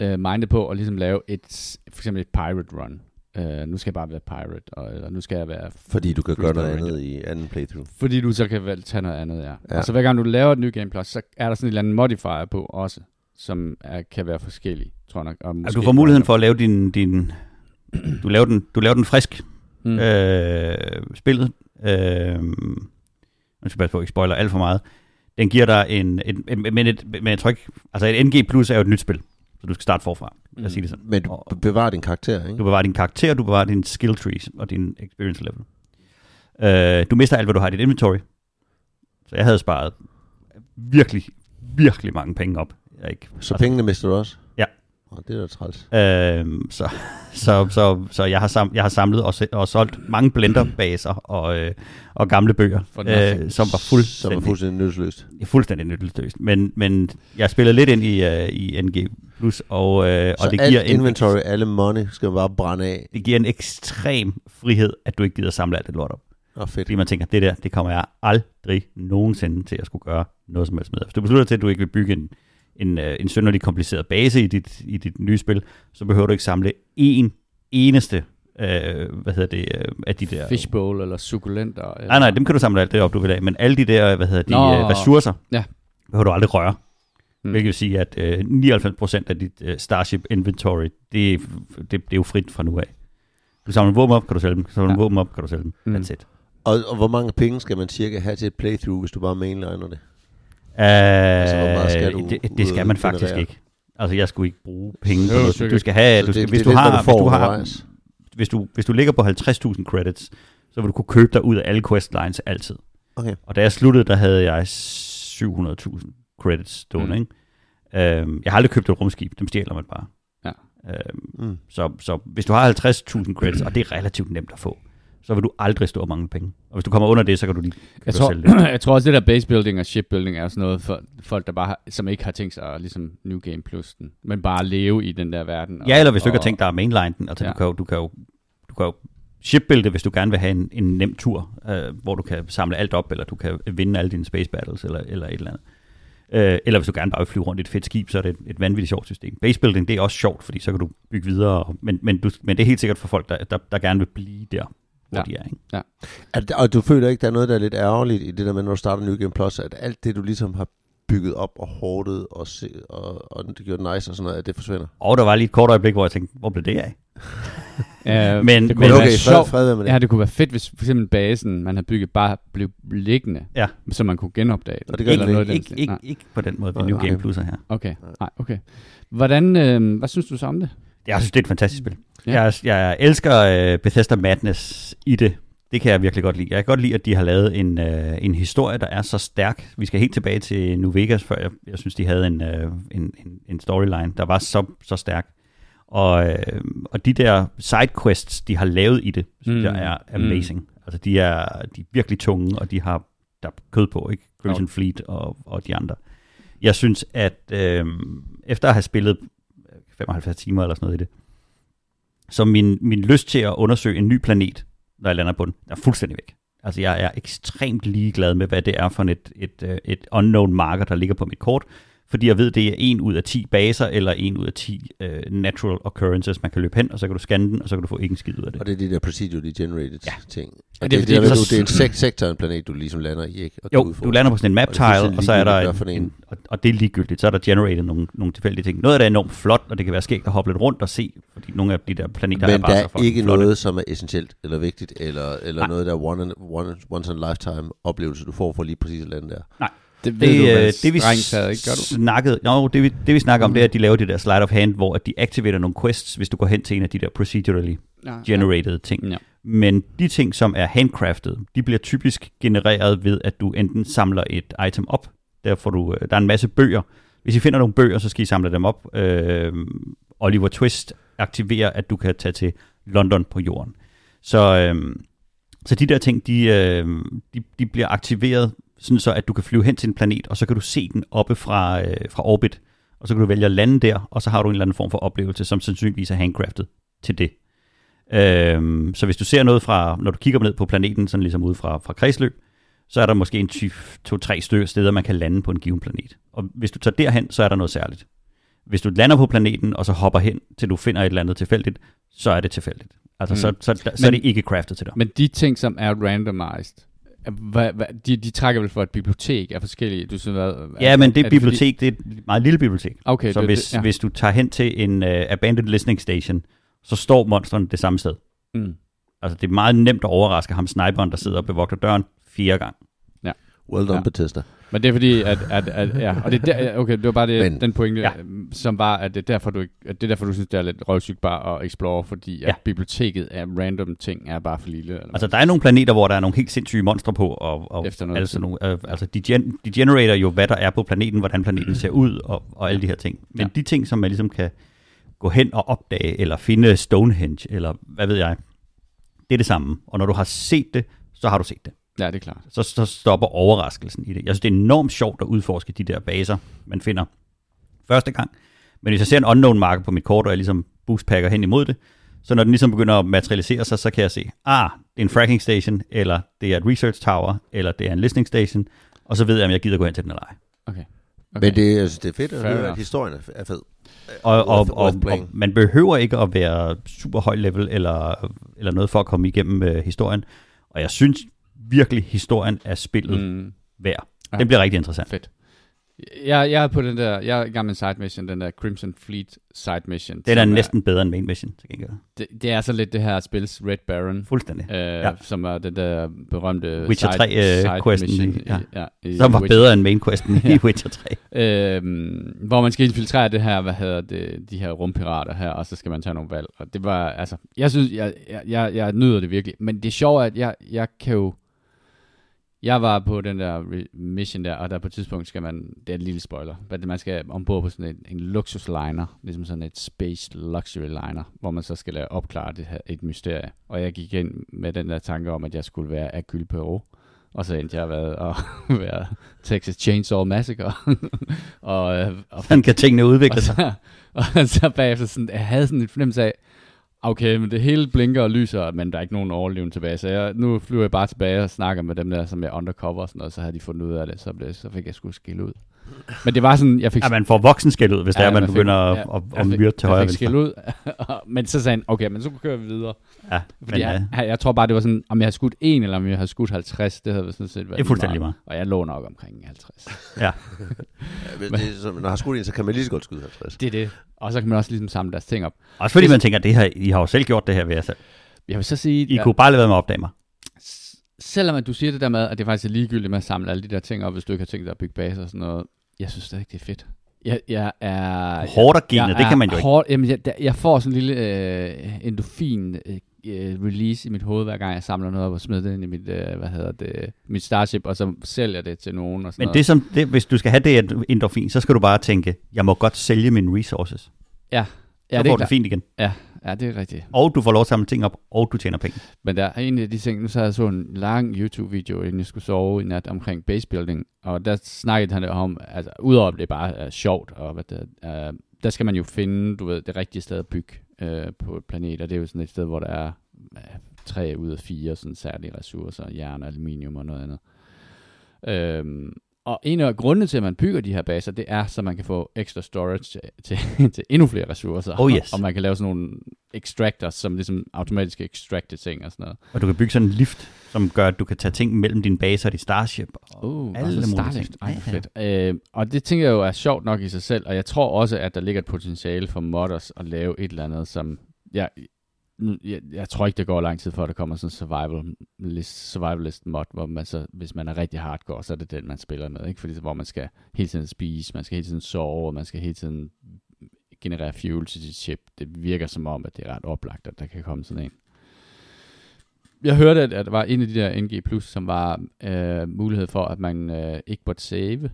[SPEAKER 1] øh, mindet på at ligesom lave et, for eksempel et pirate run. Øh, nu skal jeg bare være pirate, og, eller nu skal jeg være...
[SPEAKER 2] Fordi du kan gøre noget
[SPEAKER 1] Ranger.
[SPEAKER 2] andet i anden playthrough.
[SPEAKER 1] Fordi du så kan vel tage noget andet, ja.
[SPEAKER 2] Ja.
[SPEAKER 1] Og så hver gang du laver et New Game Plus, så er der sådan en eller anden modifier på også, som er, kan være forskellig, tror jeg nok. Og
[SPEAKER 3] Altså, du får muligheden for at lave din... din du, laver den, du laver den frisk,
[SPEAKER 1] mm.
[SPEAKER 3] øh, spillet. Øh, nu skal jeg på, ikke spoiler alt for meget. Den giver dig en... en, en men, et, men jeg tror ikke... Altså, et NG Plus er jo et nyt spil, så du skal starte forfra. Lad os sige det sådan.
[SPEAKER 2] Men du bevarer din karakter, ikke?
[SPEAKER 3] Du bevarer din karakter, du bevarer din skill trees og din experience level. Øh, du mister alt, hvad du har i dit inventory. Så jeg havde sparet virkelig, virkelig mange penge op. Jeg ikke,
[SPEAKER 2] Så pengene mister du også?
[SPEAKER 3] Ja.
[SPEAKER 2] Og det er da træls.
[SPEAKER 3] Øhm, så, så, så, så jeg, har sam, jeg har samlet og, og solgt mange blenderbaser og, øh, og gamle bøger, øh, som var
[SPEAKER 2] Som
[SPEAKER 3] fuldstændig,
[SPEAKER 2] er fuldstændig nytteløst.
[SPEAKER 3] fuldstændig nytteløst. Men, men jeg spillede lidt ind i, uh, i NG+, Plus, og, øh,
[SPEAKER 2] Så
[SPEAKER 3] og det
[SPEAKER 2] alt
[SPEAKER 3] giver, en,
[SPEAKER 2] inventory, alle money, skal bare brænde af.
[SPEAKER 3] det giver en ekstrem frihed, at du ikke gider samle alt det lort op.
[SPEAKER 2] Åh, fedt.
[SPEAKER 3] Fordi man tænker, det der, det kommer jeg aldrig nogensinde til at skulle gøre noget som helst med. Hvis du beslutter til, at du ikke vil bygge en, en, øh, en synderlig kompliceret base i dit, i dit nye spil, så behøver du ikke samle én eneste, øh, hvad hedder det, øh, af de der...
[SPEAKER 1] Fishbowl eller sukulenter. Eller...
[SPEAKER 3] Nej, nej, dem kan du samle alt det op, du vil have. Men alle de der, hvad hedder de,
[SPEAKER 1] Nå.
[SPEAKER 3] øh, ressourcer,
[SPEAKER 1] Ja.
[SPEAKER 3] behøver du aldrig røre.
[SPEAKER 1] Mm.
[SPEAKER 3] Hvilket vil sige, at øh, 99% af dit øh, Starship inventory, det, det, det er jo frit fra nu af. Du samler våben op, kan du sælge dem. Samler
[SPEAKER 1] Ja.
[SPEAKER 3] våben op, kan du sælge dem.
[SPEAKER 1] Mm.
[SPEAKER 3] That's it.
[SPEAKER 2] Og, og hvor mange penge skal man cirka have til et playthrough, hvis du bare mainliner det?
[SPEAKER 3] Uh,
[SPEAKER 2] Altså, hvor meget skal du
[SPEAKER 3] det, det skal man faktisk
[SPEAKER 2] generere?
[SPEAKER 3] ikke. Altså, jeg skulle ikke bruge penge på noget. Du skal have, du
[SPEAKER 2] det-
[SPEAKER 3] skal,
[SPEAKER 2] det
[SPEAKER 3] hvis, du har, hvis, du har, hvis, du, hvis du ligger på 50.000 credits, så vil du kunne købe dig ud af alle questlines altid.
[SPEAKER 2] Okay.
[SPEAKER 3] Og da jeg sluttede, der havde jeg 700.000 credits stående.
[SPEAKER 1] Mm.
[SPEAKER 3] Mm. Ikke? Øhm, jeg har aldrig købt et rumskib, dem stjæler man bare.
[SPEAKER 1] Ja.
[SPEAKER 3] Øhm,
[SPEAKER 2] Mm.
[SPEAKER 3] så, så hvis du har 50.000 credits, og det er relativt nemt at få, så vil du aldrig stå og mangle penge. Og hvis du kommer under det, så kan du lige
[SPEAKER 1] Jeg tror,
[SPEAKER 3] sælge det.
[SPEAKER 1] jeg tror også, det der basebuilding og shipbuilding er sådan noget for folk, der bare har, som ikke har tænkt sig at ligesom New Game Plus den, men bare leve i den der verden.
[SPEAKER 3] Ja, eller hvis du ikke har
[SPEAKER 1] og-
[SPEAKER 3] tænkt dig at mainline den. Altså,
[SPEAKER 1] Ja.
[SPEAKER 3] du, kan jo, du, kan jo, du kan jo shipbuilde, hvis du gerne vil have en, en nem tur, øh, hvor du kan samle alt op, eller du kan vinde alle dine space battles, eller, eller et eller andet. Øh, eller hvis du gerne bare vil flyve rundt i et fedt skib, så er det et, et vanvittigt sjovt system. Basebuilding, det er også sjovt, fordi så kan du bygge videre, og- men, men, du, men det er helt sikkert for folk, der, der, der gerne vil blive der, hvor
[SPEAKER 1] Ja.
[SPEAKER 3] ja. de er. Ikke?
[SPEAKER 2] Er det, og du føler ikke, der er noget, der er lidt ærgerligt i det der med, når du starter New Game Plus, at alt det, du ligesom har bygget op og hårdet og, se, og, og det gjort nice og sådan noget, at det forsvinder?
[SPEAKER 3] Og der var lige et kort øjeblik, hvor jeg tænkte, hvor blev det af?
[SPEAKER 1] Øh,
[SPEAKER 3] Men-
[SPEAKER 1] det kunne
[SPEAKER 3] men
[SPEAKER 1] være
[SPEAKER 2] okay, fred,
[SPEAKER 1] sjovt.
[SPEAKER 2] fred med det.
[SPEAKER 1] Ja, det kunne være fedt, hvis for eksempel basen, man havde bygget, bare blev liggende,
[SPEAKER 3] Ja.
[SPEAKER 1] så man kunne genopdage den.
[SPEAKER 2] Og det gør
[SPEAKER 1] eller noget
[SPEAKER 3] Ikke, ikke, ikke på den måde, ved
[SPEAKER 2] Nej,
[SPEAKER 3] New. Game Plus er her.
[SPEAKER 1] Okay, nej, okay. Hvordan, øh, hvad synes du så om det?
[SPEAKER 3] Jeg synes, det er et fantastisk spil.
[SPEAKER 1] Ja.
[SPEAKER 3] Jeg, jeg elsker uh, Bethesda Madness i det. Det kan jeg virkelig godt lide. Jeg kan godt lide, at de har lavet en, uh, en historie, der er så stærk. Vi skal helt tilbage til New Vegas, før jeg, jeg synes, de havde en, uh, en, en, en storyline, der var så, så stærk. Og, øh, og de der sidequests, de har lavet i det, synes
[SPEAKER 1] Mm.
[SPEAKER 3] mm. jeg er amazing. Mm. Altså, de er, de er virkelig tunge, og de har der er kød på, ikke? Crimson
[SPEAKER 1] Jo.
[SPEAKER 3] Fleet og, og de andre. Jeg synes, at øh, efter at have spillet 75 timer eller sådan noget i det, så min, min lyst til at undersøge en ny planet, når jeg lander på den, er fuldstændig væk. Altså jeg er ekstremt ligeglad med, hvad det er for et, et, øh, et unknown marker, der ligger på mit kort, fordi jeg ved, det er en ud af 10 baser, eller en ud af 10 uh, natural occurrences, man kan løbe hen, og så kan du scanne den, og så kan du få ikke en skid ud af det.
[SPEAKER 2] Og det er de der procedurally generated
[SPEAKER 3] Ja.
[SPEAKER 2] ting.
[SPEAKER 1] Er
[SPEAKER 2] Og
[SPEAKER 1] det
[SPEAKER 2] det, det,
[SPEAKER 1] fordi,
[SPEAKER 2] det, er,
[SPEAKER 1] så-
[SPEAKER 2] det er en sek- sektor af en planet, du ligesom lander i, ikke? Og
[SPEAKER 3] Jo,
[SPEAKER 2] udfordrer.
[SPEAKER 3] du lander på sådan en map
[SPEAKER 2] Og det er
[SPEAKER 3] tile,
[SPEAKER 2] fuldstændig
[SPEAKER 3] og så er der en,
[SPEAKER 2] en.
[SPEAKER 3] en og, og det er ligegyldigt. Så er der generated nogle, nogle tilfældige ting. Noget af det er enormt flot, og det kan være skægt at hoppe lidt rundt og se, fordi nogle af de der planeter er
[SPEAKER 2] Men
[SPEAKER 3] bare
[SPEAKER 2] der
[SPEAKER 3] så
[SPEAKER 2] er
[SPEAKER 3] fucking
[SPEAKER 2] ikke
[SPEAKER 3] flotte.
[SPEAKER 2] noget, som er essentielt eller vigtigt, eller, eller
[SPEAKER 3] Nej.
[SPEAKER 2] noget, der er one, in, one, once in a lifetime oplevelse, du får for lige præcis at lande der.
[SPEAKER 1] Det ved
[SPEAKER 3] Det,
[SPEAKER 1] du
[SPEAKER 3] øh, det vi
[SPEAKER 1] taget, ikke? Gør du?
[SPEAKER 3] snakkede, no, det, vi, det vi snakker om, det er, at de laver det der slide of hand, hvor at de activerer nogle quests, hvis du går hen til en af de der procedurally
[SPEAKER 1] Ja,
[SPEAKER 3] generated ting.
[SPEAKER 1] Ja.
[SPEAKER 3] Men de ting, som er handcrafted, de bliver typisk genereret ved, at du enten samler et item op, der, får du, øh, der er en masse bøger. Hvis I finder nogle bøger, så skal I samle dem op. Øh, Oliver Twist aktiverer, at du kan tage til London på jorden. Så, øh, så de der ting, de, øh, de, de bliver aktiveret, sådan så at du kan flyve hen til en planet, og så kan du se den oppe fra, øh, fra orbit, og så kan du vælge at lande der, og så har du en eller anden form for oplevelse, som sandsynligvis er handcrafted til det. Øhm, så hvis du ser noget fra, når du kigger ned på planeten, sådan ligesom ude fra, fra kredsløb, så er der måske en ty- to-tre stykker steder, man kan lande på en given planet. Og hvis du tager derhen, så er der noget særligt. Hvis du lander på planeten, og så hopper hen, til du finder et eller andet tilfældigt, så er det tilfældigt. Altså,
[SPEAKER 1] Mm.
[SPEAKER 3] så, så, så, så er
[SPEAKER 1] Men-
[SPEAKER 3] det ikke craftet til dig.
[SPEAKER 1] Men de ting, som er randomized, hvad, hvad, de, de trækker vel for et bibliotek af forskellige... Du synes, hvad,
[SPEAKER 3] Ja, men det
[SPEAKER 1] er
[SPEAKER 3] er bibliotek, det er et meget lille bibliotek.
[SPEAKER 1] Fordi, okay,
[SPEAKER 3] så
[SPEAKER 1] det,
[SPEAKER 3] hvis,
[SPEAKER 1] det, ja.
[SPEAKER 3] hvis du tager hen til en uh, abandoned listening station, så står monsteren det samme sted.
[SPEAKER 1] Mm.
[SPEAKER 3] Altså, det er meget nemt at overraske ham sniperen, der sidder og bevogter døren fire gange.
[SPEAKER 2] Well done,
[SPEAKER 1] Ja.
[SPEAKER 2] ja. Bethesda.
[SPEAKER 1] Men det er fordi, at, at, at ja, og det er der, okay, det var bare det,
[SPEAKER 2] Men-
[SPEAKER 1] den pointe, ja. Som var, at det er derfor, du, ikke, at det er derfor, du synes, det er lidt røvsygt bare at explore, fordi at
[SPEAKER 3] Ja.
[SPEAKER 1] biblioteket af random ting er bare for lille. Eller
[SPEAKER 3] Altså, der er nogle planeter, hvor der er nogle helt sindssyge monstre på, og, og
[SPEAKER 1] Efter noget
[SPEAKER 3] altså, nogle, øh, altså de, gen, de generater jo, hvad der er på planeten, hvordan planeten ser ud, og, og alle de her ting. Men
[SPEAKER 1] ja.
[SPEAKER 3] de ting, som man ligesom kan gå hen og opdage, eller finde Stonehenge, eller hvad ved jeg. Det er det samme. Og når du har set det, så har du set det.
[SPEAKER 1] Ja, det er klart.
[SPEAKER 3] Så, så stopper overraskelsen i det. Jeg synes, det er enormt sjovt at udforske de der baser, man finder første gang. Men hvis jeg ser en unknown marker på mit kort, og jeg ligesom boostpacker hen imod det, så når den ligesom begynder at materialisere sig, så kan jeg se, ah, det er en fracking station, eller det er et research tower, eller det er en listening station, og så ved jeg, om jeg gider gå hen til den eller ej.
[SPEAKER 1] Okay.
[SPEAKER 2] Okay. Men det, altså, det er fedt at
[SPEAKER 1] Fair
[SPEAKER 2] høre, at
[SPEAKER 1] enough.
[SPEAKER 2] historien er- fed.
[SPEAKER 3] Og, og,
[SPEAKER 2] Worth-
[SPEAKER 3] og,
[SPEAKER 2] worth
[SPEAKER 3] og, man behøver ikke at være super høj level eller, eller noget for at komme igennem øh, historien. Og jeg synes virkelig, historien er spillet mm. Værd.
[SPEAKER 1] Ja.
[SPEAKER 3] Den bliver rigtig interessant.
[SPEAKER 1] fedt. Jeg, jeg er på den der, jeg er i gang med en side mission, den der Crimson Fleet side mission.
[SPEAKER 3] Den er næsten bedre end main mission, til gengæld.
[SPEAKER 1] det, det er så lidt det her spils Red Baron,
[SPEAKER 3] Fuldstændig.
[SPEAKER 1] øh,
[SPEAKER 3] Ja.
[SPEAKER 1] ja. som er den der berømte
[SPEAKER 3] Witcher
[SPEAKER 1] side,
[SPEAKER 3] 3, øh,
[SPEAKER 1] side
[SPEAKER 3] questen
[SPEAKER 1] mission.
[SPEAKER 3] i- ja.
[SPEAKER 1] ja, i
[SPEAKER 3] Som var
[SPEAKER 1] Witcher.
[SPEAKER 3] bedre end main questen i
[SPEAKER 1] Ja.
[SPEAKER 3] Witcher 3.
[SPEAKER 1] Øhm, hvor man skal infiltrere det her, hvad hedder det, de her rumpirater her, og så skal man tage nogle valg. Og det var, altså, jeg synes, jeg, jeg, jeg, jeg nyder det virkelig. Men det er sjovt, at jeg, jeg kan jo, jeg var på den der mission der, og der på et tidspunkt skal man, det er en lille spoiler, men man skal ombord på sådan en, en luksusliner, ligesom sådan et space luxury liner, hvor man så skal lade opklare det her, et mysterie. Og jeg gik ind med den der tanke om, at jeg skulle være Hercule Poirot, og så endte jeg at være, og være Texas Chainsaw Massacre. og, øh, og,
[SPEAKER 3] Sådan kan tingene udvikle
[SPEAKER 1] og,
[SPEAKER 3] sig.
[SPEAKER 1] så, og så bagefter sådan, jeg havde sådan en fornemmelse af, okay, men det hele blinker og lyser, men der er ikke nogen overlevende tilbage, så jeg, nu flyver jeg bare tilbage og snakker med dem der, som er undercover og sådan noget, så havde de fundet ud af det, så, blev, så fik jeg sgu skille ud. Men det var sådan, jeg fik...
[SPEAKER 3] Ja, man får voksenskæld ud, hvis ja, det er, man
[SPEAKER 1] fik-
[SPEAKER 3] begynder at,
[SPEAKER 1] ja,
[SPEAKER 3] at, at
[SPEAKER 1] fik-
[SPEAKER 3] myrde til højre
[SPEAKER 1] fik
[SPEAKER 3] venstre.
[SPEAKER 1] ud, men så sagde han, okay, men så kører vi videre.
[SPEAKER 3] Ja,
[SPEAKER 1] Fordi
[SPEAKER 3] men,
[SPEAKER 1] jeg,
[SPEAKER 3] ja,
[SPEAKER 1] jeg, jeg, tror bare, det var sådan, om jeg havde skudt en, eller om jeg havde skudt 50, det havde sådan set været
[SPEAKER 3] det er fuldstændig meget.
[SPEAKER 1] Og jeg lå nok omkring 50.
[SPEAKER 3] Ja.
[SPEAKER 2] Ja, men det, som, når jeg har skudt en, så kan man lige så godt skyde 50.
[SPEAKER 1] Det er det. Og så kan man også ligesom samle deres ting op.
[SPEAKER 3] Også fordi man tænker, det her, I har jo selv gjort det her ved jer selv.
[SPEAKER 1] Jeg vil så sige,
[SPEAKER 3] I kunne bare lade være med at opdage mig.
[SPEAKER 1] Selvom at du siger det der med, at det faktisk er ligegyldigt med at samle alle de der ting op, hvis du ikke har tænkt dig at bygge baser og sådan noget, jeg synes stadig, det er fedt. Jeg, jeg er...
[SPEAKER 3] Hårdt og genet,
[SPEAKER 1] jeg
[SPEAKER 3] det kan man jo ikke.
[SPEAKER 1] Hårdt, jamen, jeg, jeg får sådan en lille øh, endorfin øh, release i mit hoved, hver gang jeg samler noget op og smider det ind i mit, øh, hvad hedder det, mit Starship, og så sælger det til nogen og sådan
[SPEAKER 3] Men
[SPEAKER 1] noget.
[SPEAKER 3] det som, det, hvis du skal have det endorfin, så skal du bare tænke, jeg må godt sælge mine resources.
[SPEAKER 1] ja,
[SPEAKER 3] Så
[SPEAKER 1] ja, det
[SPEAKER 3] får
[SPEAKER 1] er
[SPEAKER 3] det fint igen.
[SPEAKER 1] Ja, det er rigtigt.
[SPEAKER 3] Og du får lov at samle ting op, og du tjener penge.
[SPEAKER 1] Men der er en af de ting, nu så jeg så en lang YouTube-video, inden jeg skulle sove i nat omkring basebuilding, og der snakkede han om, altså udover at det bare er sjovt, og hvad det, er, der skal man jo finde, du ved, det rigtige sted at bygge øh, på et planet, og det er jo sådan et sted, hvor der er øh, tre ud af fire sådan særlige ressourcer, jern, aluminium og noget andet. Øhm, og en af grundene til, at man bygger de her baser, det er, så man kan få ekstra storage til, til, til endnu flere ressourcer.
[SPEAKER 3] Oh, yes.
[SPEAKER 1] Og man kan lave sådan nogle extractors, som ligesom automatisk extracte ting og sådan noget.
[SPEAKER 3] Og du kan bygge sådan en lift, som gør, at du kan tage ting mellem dine baser og dit starship. Og
[SPEAKER 1] Uh,
[SPEAKER 3] alle
[SPEAKER 1] altså Starlift. Ej,
[SPEAKER 3] Ja, ja.
[SPEAKER 1] fedt. Øh, og det tænker jeg jo er sjovt nok i sig selv, og jeg tror også, at der ligger et potentiale for modders at lave et eller andet, som... Jeg, nu- jeg, jeg tror ikke, det går lang tid, før der kommer sådan en survivalist, survivalist mod, hvor man så, hvis man er rigtig hardcore, så er det den, man spiller med, ikke? Fordi hvor man skal hele tiden spise, man skal hele tiden sove, og man skal hele tiden generere fuel til sit chip. Det virker som om, at det er ret oplagt, at der kan komme sådan en. Jeg hørte, at, at der var en af de der NG+, som var øh, mulighed for, at man øh, ikke måtte save.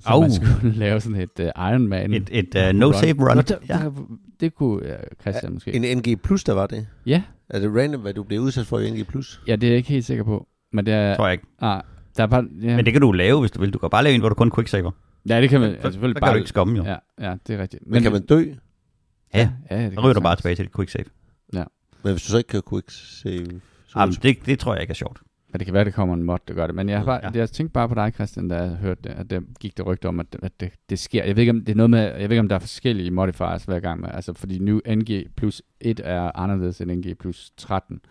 [SPEAKER 1] Så
[SPEAKER 3] Au.
[SPEAKER 1] man skulle lave sådan et uh, Iron Man
[SPEAKER 3] Et, et uh, no save run.
[SPEAKER 1] Nå, der,
[SPEAKER 3] Ja.
[SPEAKER 1] der, det kunne uh, Christian måske.
[SPEAKER 2] En NG Plus, der var det.
[SPEAKER 1] Ja,
[SPEAKER 2] Er det random, hvad du bliver udsat for i NG Plus?
[SPEAKER 1] ja, det er jeg ikke helt sikker på. Men det er...
[SPEAKER 3] Tror jeg ikke.
[SPEAKER 1] Ah, der er bare... Ja,
[SPEAKER 3] Men det kan du lave, hvis du vil. Du kan bare lave en, hvor du kun quicksaver.
[SPEAKER 1] ja, det kan man altså,
[SPEAKER 3] så
[SPEAKER 1] selvfølgelig
[SPEAKER 3] kan
[SPEAKER 1] bare...
[SPEAKER 3] du ikke skomme jo.
[SPEAKER 1] Ja, ja, det er rigtigt.
[SPEAKER 2] Men kan man dø?
[SPEAKER 3] Ja,
[SPEAKER 1] ja, det
[SPEAKER 3] så
[SPEAKER 1] kan
[SPEAKER 3] ryger du bare tilbage til dit quicksave.
[SPEAKER 2] Men hvis du så ikke kan quick save... Så
[SPEAKER 3] Jamen, det, det tror jeg ikke er sjovt.
[SPEAKER 1] Ja, det kan være, det kommer en mod, der gør det. Men jeg, har bare,
[SPEAKER 3] Ja.
[SPEAKER 1] jeg tænkte bare på dig, Christian, da jeg hørte det, at der gik det rygte om, at, at det, det, sker. Jeg ved, ikke, om det er noget med, jeg ved ikke, om der er forskellige modifiers hver gang. Med, altså, fordi nu NG plus 1 er anderledes end NG plus 13.
[SPEAKER 3] Det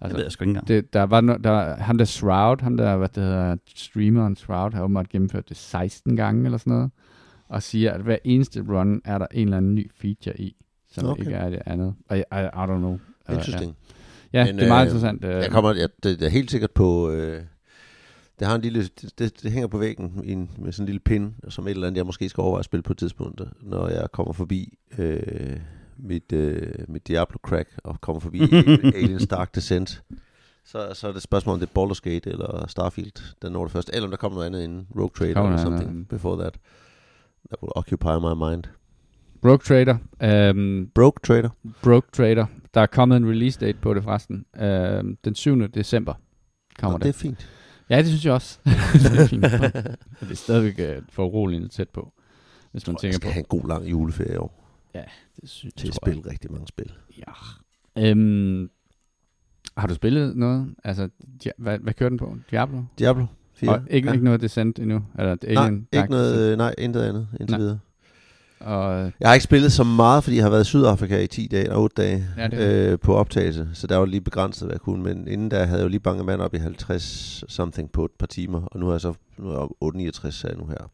[SPEAKER 1] Altså,
[SPEAKER 3] ved jeg sgu ikke engang.
[SPEAKER 1] det, der var no, der, ham der Shroud, ham der, hvad det hedder, streameren Shroud, har åbenbart gennemført det 16 gange eller sådan noget, og siger, at hver eneste run er der en eller anden ny feature i, som
[SPEAKER 2] Okay.
[SPEAKER 1] ikke er det andet. Og I, I, I don't know. Uh,
[SPEAKER 2] Interesting.
[SPEAKER 1] Ja, ja
[SPEAKER 2] Men,
[SPEAKER 1] det er meget
[SPEAKER 2] øh,
[SPEAKER 1] interessant. Uh,
[SPEAKER 2] Jeg kommer, jeg, det, det er helt sikkert på... Øh, det har en lille, det, det, det hænger på væggen i en, med sådan en lille pin, som et eller andet, jeg måske skal overveje at spille på et tidspunkt, når jeg kommer forbi øh, mit, øh, mit Diablo crack og kommer forbi Alien Dark Descent. Så, så er det et spørgsmål, om det er Baldur's Gate eller Starfield, der når det først. Eller om der kommer noget andet end Rogue Trader eller
[SPEAKER 1] noget
[SPEAKER 2] something
[SPEAKER 1] andet.
[SPEAKER 2] before that. That will occupy my mind.
[SPEAKER 1] Broke Trader. Um,
[SPEAKER 2] Broke Trader.
[SPEAKER 1] Broke Trader. Der er kommet en release date på det forresten. Uh, den 7. december kommer
[SPEAKER 2] Nå,
[SPEAKER 1] det.
[SPEAKER 2] det er fint.
[SPEAKER 1] Ja, det synes jeg også. det er fint. Det er stadigvæk uh, for uroligende tæt på, hvis man
[SPEAKER 2] Jeg
[SPEAKER 1] tænker
[SPEAKER 2] skal
[SPEAKER 1] på.
[SPEAKER 2] have en god lang juleferie i år
[SPEAKER 1] Det synes,
[SPEAKER 2] til at
[SPEAKER 1] tror jeg.
[SPEAKER 2] spille rigtig mange spil.
[SPEAKER 1] Ja. Um, har du spillet noget? Altså, dia- hvad, hvad kører den på? Diablo?
[SPEAKER 2] Diablo 4.
[SPEAKER 1] Og ikke,
[SPEAKER 2] ja.
[SPEAKER 1] ikke noget Descent endnu? Eller
[SPEAKER 2] Nej,
[SPEAKER 1] Alien
[SPEAKER 2] ikke
[SPEAKER 1] Dark
[SPEAKER 2] noget, øh, nej, intet andet indtil
[SPEAKER 1] Nej.
[SPEAKER 2] videre.
[SPEAKER 1] Og,
[SPEAKER 2] Jeg har ikke spillet så meget, fordi jeg har været i Sydafrika i 10 dage og 8 dage
[SPEAKER 1] Ja,
[SPEAKER 2] øh, på optagelse, så der var lige begrænset, hvad jeg kunne, men inden der havde jeg jo lige banket mand op i 50 something på et par timer, og nu er jeg så nu er jeg oppe 869 så er jeg nu her.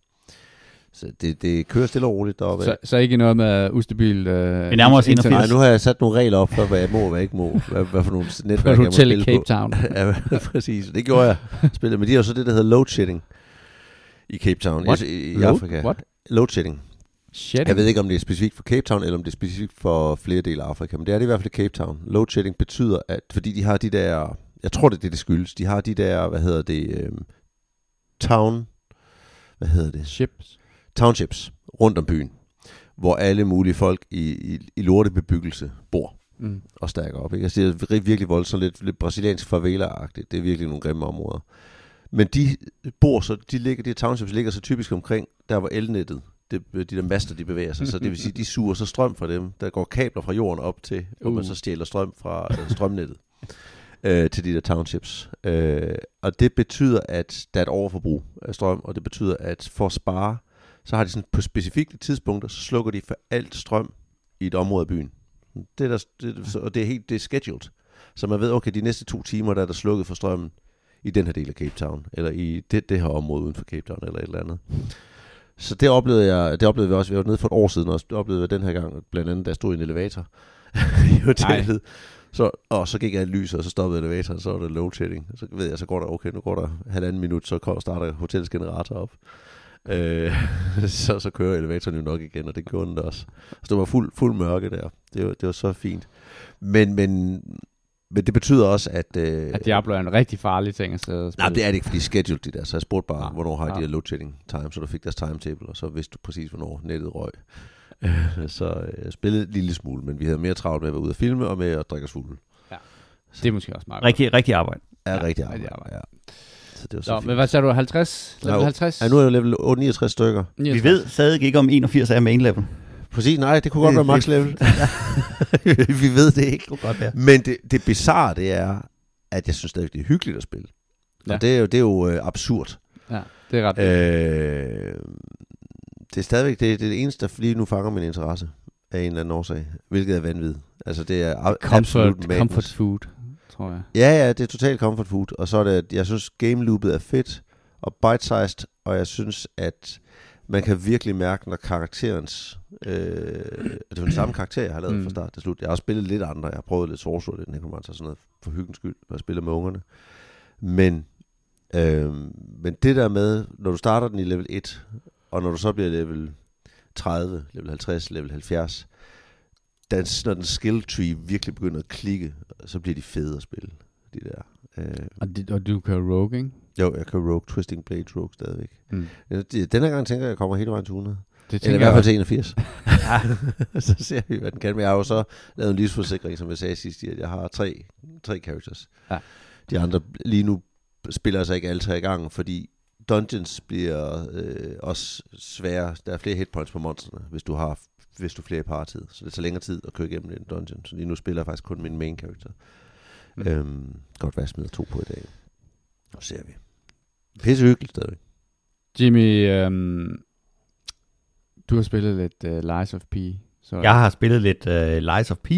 [SPEAKER 2] Så det, det kører stille og roligt deroppe.
[SPEAKER 1] så, så ikke noget med ustabil øh,
[SPEAKER 3] Vi nærmer os
[SPEAKER 1] internet
[SPEAKER 3] 81.
[SPEAKER 2] Nej, nu har jeg sat nogle regler op for, hvad jeg må og hvad jeg ikke må. Hvad, hvad for nogle
[SPEAKER 1] på
[SPEAKER 2] netværk,
[SPEAKER 1] et
[SPEAKER 2] jeg må
[SPEAKER 1] hotel i
[SPEAKER 2] spille
[SPEAKER 1] Cape
[SPEAKER 2] på.
[SPEAKER 1] Town.
[SPEAKER 2] ja, præcis. Det gjorde jeg. Spillet. Men de har jo så det, der hedder load shedding i Cape Town,
[SPEAKER 1] What?
[SPEAKER 2] i, i
[SPEAKER 1] Load?
[SPEAKER 2] Afrika.
[SPEAKER 1] What?
[SPEAKER 2] Load shedding.
[SPEAKER 1] Shit.
[SPEAKER 2] Jeg ved ikke, om det er specifikt for Cape Town, eller om det er specifikt for flere dele af Afrika, men det er det i hvert fald i Cape Town. Load shedding betyder, at fordi de har de der, jeg tror det er det, det skyldes, de har de der, hvad hedder det, øhm, town, hvad hedder det,
[SPEAKER 1] Chips.
[SPEAKER 2] townships rundt om byen, hvor alle mulige folk i, i, i lortebebyggelse bor
[SPEAKER 1] Mm.
[SPEAKER 2] og stærker op. Ikke? Altså, det er virkelig voldsomt, lidt, lidt brasiliansk favela-agtigt. Det er virkelig nogle grimme områder. Men de bor så, de, ligger, de townships ligger så typisk omkring, der hvor elnettet, det, de der master, de bevæger sig. Så det vil sige, de suger så strøm fra dem. Der går kabler fra jorden op til, hvor man
[SPEAKER 1] Uh.
[SPEAKER 2] så stjæler strøm fra øh, strømnettet øh, til de der townships. Øh, og det betyder, at der er et overforbrug af strøm, og det betyder, at for at spare, så har de sådan på specifikke tidspunkter, så slukker de for alt strøm i et område af byen. Det er der, det, og det er helt det er scheduled. Så man ved, okay, de næste to timer, der er der slukket for strømmen i den her del af Cape Town, eller i det, det her område uden for Cape Town, eller et eller andet. Så det oplevede jeg, det oplevede vi også, vi var nede for et år siden, og det oplevede jeg den her gang, blandt andet, da jeg stod i en elevator i hotellet. Så, og så gik jeg i lyset, og så stoppede elevatoren, så var det load shedding. Så ved jeg, så går der, okay, nu går der halvanden minut, så starter hotellets generator op. Øh, så, så kører elevatoren jo nok igen, og det gjorde den også. Så det var fuld, fuld mørke der. Det var, det var så fint. Men, men, men det betyder også, at... Øh,
[SPEAKER 1] At Diablo er en rigtig farlig ting at sidde og spille.
[SPEAKER 2] Nej, det er det ikke, fordi scheduled de der. Så jeg spurgte bare,
[SPEAKER 1] Ah,
[SPEAKER 2] hvornår har de
[SPEAKER 1] ah.
[SPEAKER 2] her load shedding time, så du fik deres timetable, og så vidste du præcis, hvornår nettet røg. så øh, jeg spillede en lille smule, men vi havde mere travlt med at være ude og filme, og med at drikke os fulde.
[SPEAKER 1] Det er måske også meget
[SPEAKER 3] Rigtig, rigtig arbejde.
[SPEAKER 2] Er
[SPEAKER 1] Ja,
[SPEAKER 2] rigtig
[SPEAKER 1] rigtig
[SPEAKER 2] arbejde.
[SPEAKER 1] arbejde.
[SPEAKER 2] Ja. Så det var så
[SPEAKER 1] Så,
[SPEAKER 2] fint.
[SPEAKER 1] men hvad sagde du? 50? Level
[SPEAKER 2] Ja,
[SPEAKER 1] 50?
[SPEAKER 2] Ja, nu er jeg level 69 stykker.
[SPEAKER 3] Vi ved stadig ikke om 81 er main level.
[SPEAKER 2] Præcis, nej, det kunne godt være max level. vi ved det ikke.
[SPEAKER 3] kunne godt være.
[SPEAKER 2] Men det, det bizarre, det er, at jeg synes stadig, det er hyggeligt at spille. Ja. Og det er jo, det er jo øh, absurd.
[SPEAKER 1] Ja, det er ret.
[SPEAKER 2] Øh, det er stadigvæk det, det, er det eneste, der lige nu fanger min interesse af en eller anden årsag. Hvilket er vanvittigt. Altså, det er a-
[SPEAKER 1] Comfort, comfort food, tror jeg.
[SPEAKER 2] Ja, ja, det er totalt comfort food. Og så er det, at jeg synes, game loopet er fedt og bite-sized, og jeg synes, at man kan virkelig mærke, når karakterens... Øh, det er jo den samme karakter, jeg har lavet mm. Fra start til slut. Jeg har også spillet lidt andre. Jeg har prøvet lidt Sorcerer, lidt Necromancer og sådan noget for hyggens skyld, når jeg spiller med ungerne. Men, øh, men det der med, når du starter den i level 1, og når du så bliver level 30, level 50, level 70, den, når den skill tree virkelig begynder at klikke, så bliver de fede at spille, de der. Øh,
[SPEAKER 1] Og, det, og du kan rogue, ikke?
[SPEAKER 2] Jo, jeg kan rogue, Twisting Blade rogue stadigvæk.
[SPEAKER 1] Mm.
[SPEAKER 2] Den her gang tænker jeg, at jeg kommer hele vejen til 100.
[SPEAKER 1] Det
[SPEAKER 2] Eller i hvert fald til 81. så ser vi, hvad den kan. Men jeg har jo så lavet en livsforsikring, som jeg sagde sidst, at jeg har tre, tre characters.
[SPEAKER 1] Ja.
[SPEAKER 2] De andre lige nu spiller så ikke alle tre i gang, fordi dungeons bliver øh, også svære. Der er flere hitpoints på monsterne, hvis du har hvis du er flere i partid. Så det tager længere tid at køre igennem en dungeon. Så lige nu spiller jeg faktisk kun min main character. Mm. Øhm, godt være, jeg smider to på i dag. Nu ser vi. Pisse hyggeligt stadigvæk.
[SPEAKER 1] Jimmy, øhm, du har spillet lidt uh, Lies of P. Så
[SPEAKER 3] Jeg har spillet lidt uh, Lies of P.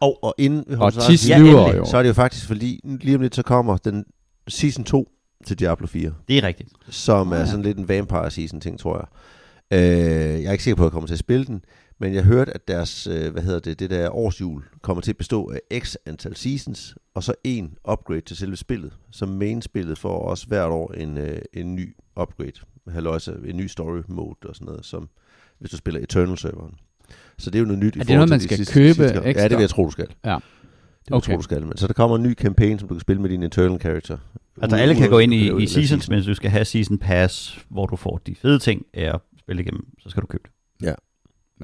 [SPEAKER 2] Og, og inden vi
[SPEAKER 1] og
[SPEAKER 2] holder så-
[SPEAKER 1] Tis
[SPEAKER 3] Ja, endelig.
[SPEAKER 1] jo.
[SPEAKER 2] Så er det jo faktisk, fordi lige om lidt så kommer den season 2 til Diablo 4,
[SPEAKER 3] Det er rigtigt.
[SPEAKER 2] som
[SPEAKER 1] Nå
[SPEAKER 2] er
[SPEAKER 1] ja.
[SPEAKER 2] sådan lidt en vampire season ting, tror jeg. Øh, jeg er ikke sikker på, at jeg kommer til at spille den, men jeg hørte, at deres, øh, hvad hedder det, det der årsjul kommer til at bestå af x antal seasons, og så en upgrade til selve spillet. Så main-spillet får også hvert år en, øh, en ny upgrade. Halløjsa, en ny story mode og sådan noget, som hvis du spiller Eternal-serveren. Så det er jo noget nyt i
[SPEAKER 1] Er det
[SPEAKER 2] forhold
[SPEAKER 1] noget,
[SPEAKER 2] til
[SPEAKER 1] man skal
[SPEAKER 2] sidste-
[SPEAKER 1] købe
[SPEAKER 2] sidste gang. Ja,
[SPEAKER 1] ekstra?
[SPEAKER 2] det vil jeg tro, du skal.
[SPEAKER 1] Ja.
[SPEAKER 2] Det vil
[SPEAKER 1] Okay.
[SPEAKER 2] jeg tro, du skal. Men så der kommer en ny campaign, som du kan spille med din Eternal character.
[SPEAKER 3] Altså alle kan gå ind i, i seasons,
[SPEAKER 2] season.
[SPEAKER 3] men du skal have season pass, hvor du får de fede ting af at spille igennem, så skal du købe det.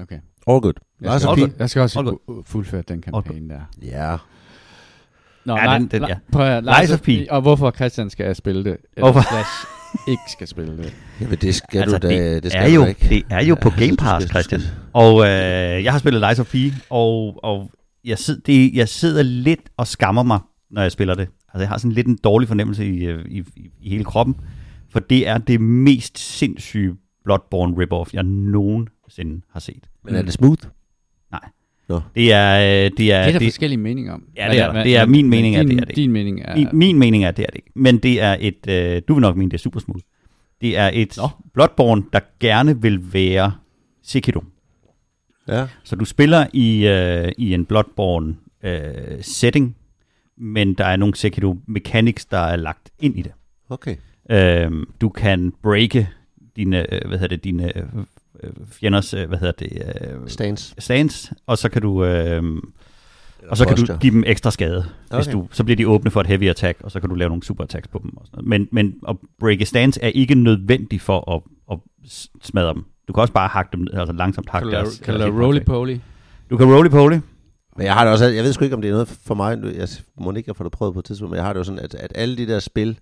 [SPEAKER 1] Okay.
[SPEAKER 2] All good.
[SPEAKER 1] Jeg
[SPEAKER 2] Lies
[SPEAKER 1] skal,
[SPEAKER 2] of P.
[SPEAKER 1] også, jeg skal også
[SPEAKER 3] All
[SPEAKER 1] fu- fuldføre den kampagne der.
[SPEAKER 2] Ja.
[SPEAKER 1] Nå,
[SPEAKER 3] Ja, den- den- ja.
[SPEAKER 1] Prøv at,
[SPEAKER 3] Lies of P.
[SPEAKER 1] Og hvorfor Christian skal spille det, eller
[SPEAKER 3] Hvorfor?
[SPEAKER 1] slash ikke skal spille det.
[SPEAKER 2] Jamen, det skal
[SPEAKER 3] Altså,
[SPEAKER 2] du da.
[SPEAKER 3] det
[SPEAKER 2] Det, skal
[SPEAKER 3] er
[SPEAKER 2] du
[SPEAKER 3] jo,
[SPEAKER 2] ikke.
[SPEAKER 3] det er jo på
[SPEAKER 2] Ja,
[SPEAKER 3] Game
[SPEAKER 2] du
[SPEAKER 3] Pass, Christian. Og øh, jeg har spillet Lies of P, og, og jeg, sid, det, jeg sidder lidt og skammer mig, når jeg spiller det. Altså, jeg har sådan lidt en dårlig fornemmelse i, øh, i, i, i hele kroppen, for det er det mest sindssyge Bloodborne rip-off, jeg nogensinde har set.
[SPEAKER 2] Men er det smooth?
[SPEAKER 3] Det er, øh, det er,
[SPEAKER 1] Det er der
[SPEAKER 3] det,
[SPEAKER 1] forskellige meninger om.
[SPEAKER 3] Ja, det er der. Det er min mening, at det er det.
[SPEAKER 1] Din mening er...
[SPEAKER 3] min, min mening er, det er det ikke. Men det er et, øh, du vil nok mene, det er super smooth. Det er et
[SPEAKER 1] Nå.
[SPEAKER 3] Bloodborne, der gerne vil være Sekiro.
[SPEAKER 2] Ja.
[SPEAKER 3] Så du spiller i, øh, i en Bloodborne øh, setting, men der er nogle Sekiro mechanics, der er lagt ind i det.
[SPEAKER 2] Okay.
[SPEAKER 3] Øhm, du kan breake dine, øh, hvad hedder det, dine øh, fjenders, øh, hvad hedder det, øh,
[SPEAKER 2] Stance.
[SPEAKER 3] stance, og så kan du, øh, og så kan du give dem ekstra skade. Okay. Hvis du, så bliver de åbne for et heavy attack, og så kan du lave nogle super attacks på dem. Og sådan noget. Men, men at breake stance er ikke nødvendigt for at, at smadre dem. Du kan også bare hakke dem, altså langsomt hakke
[SPEAKER 1] Kan
[SPEAKER 3] deres...
[SPEAKER 1] kan du lave roly-poly?
[SPEAKER 3] Du kan roly-poly.
[SPEAKER 2] Men jeg har det også, jeg ved sgu ikke, om det er noget for mig. Jeg må ikke have fået det prøvet på et tidspunkt, men jeg har det jo sådan, at, at alle de der spil,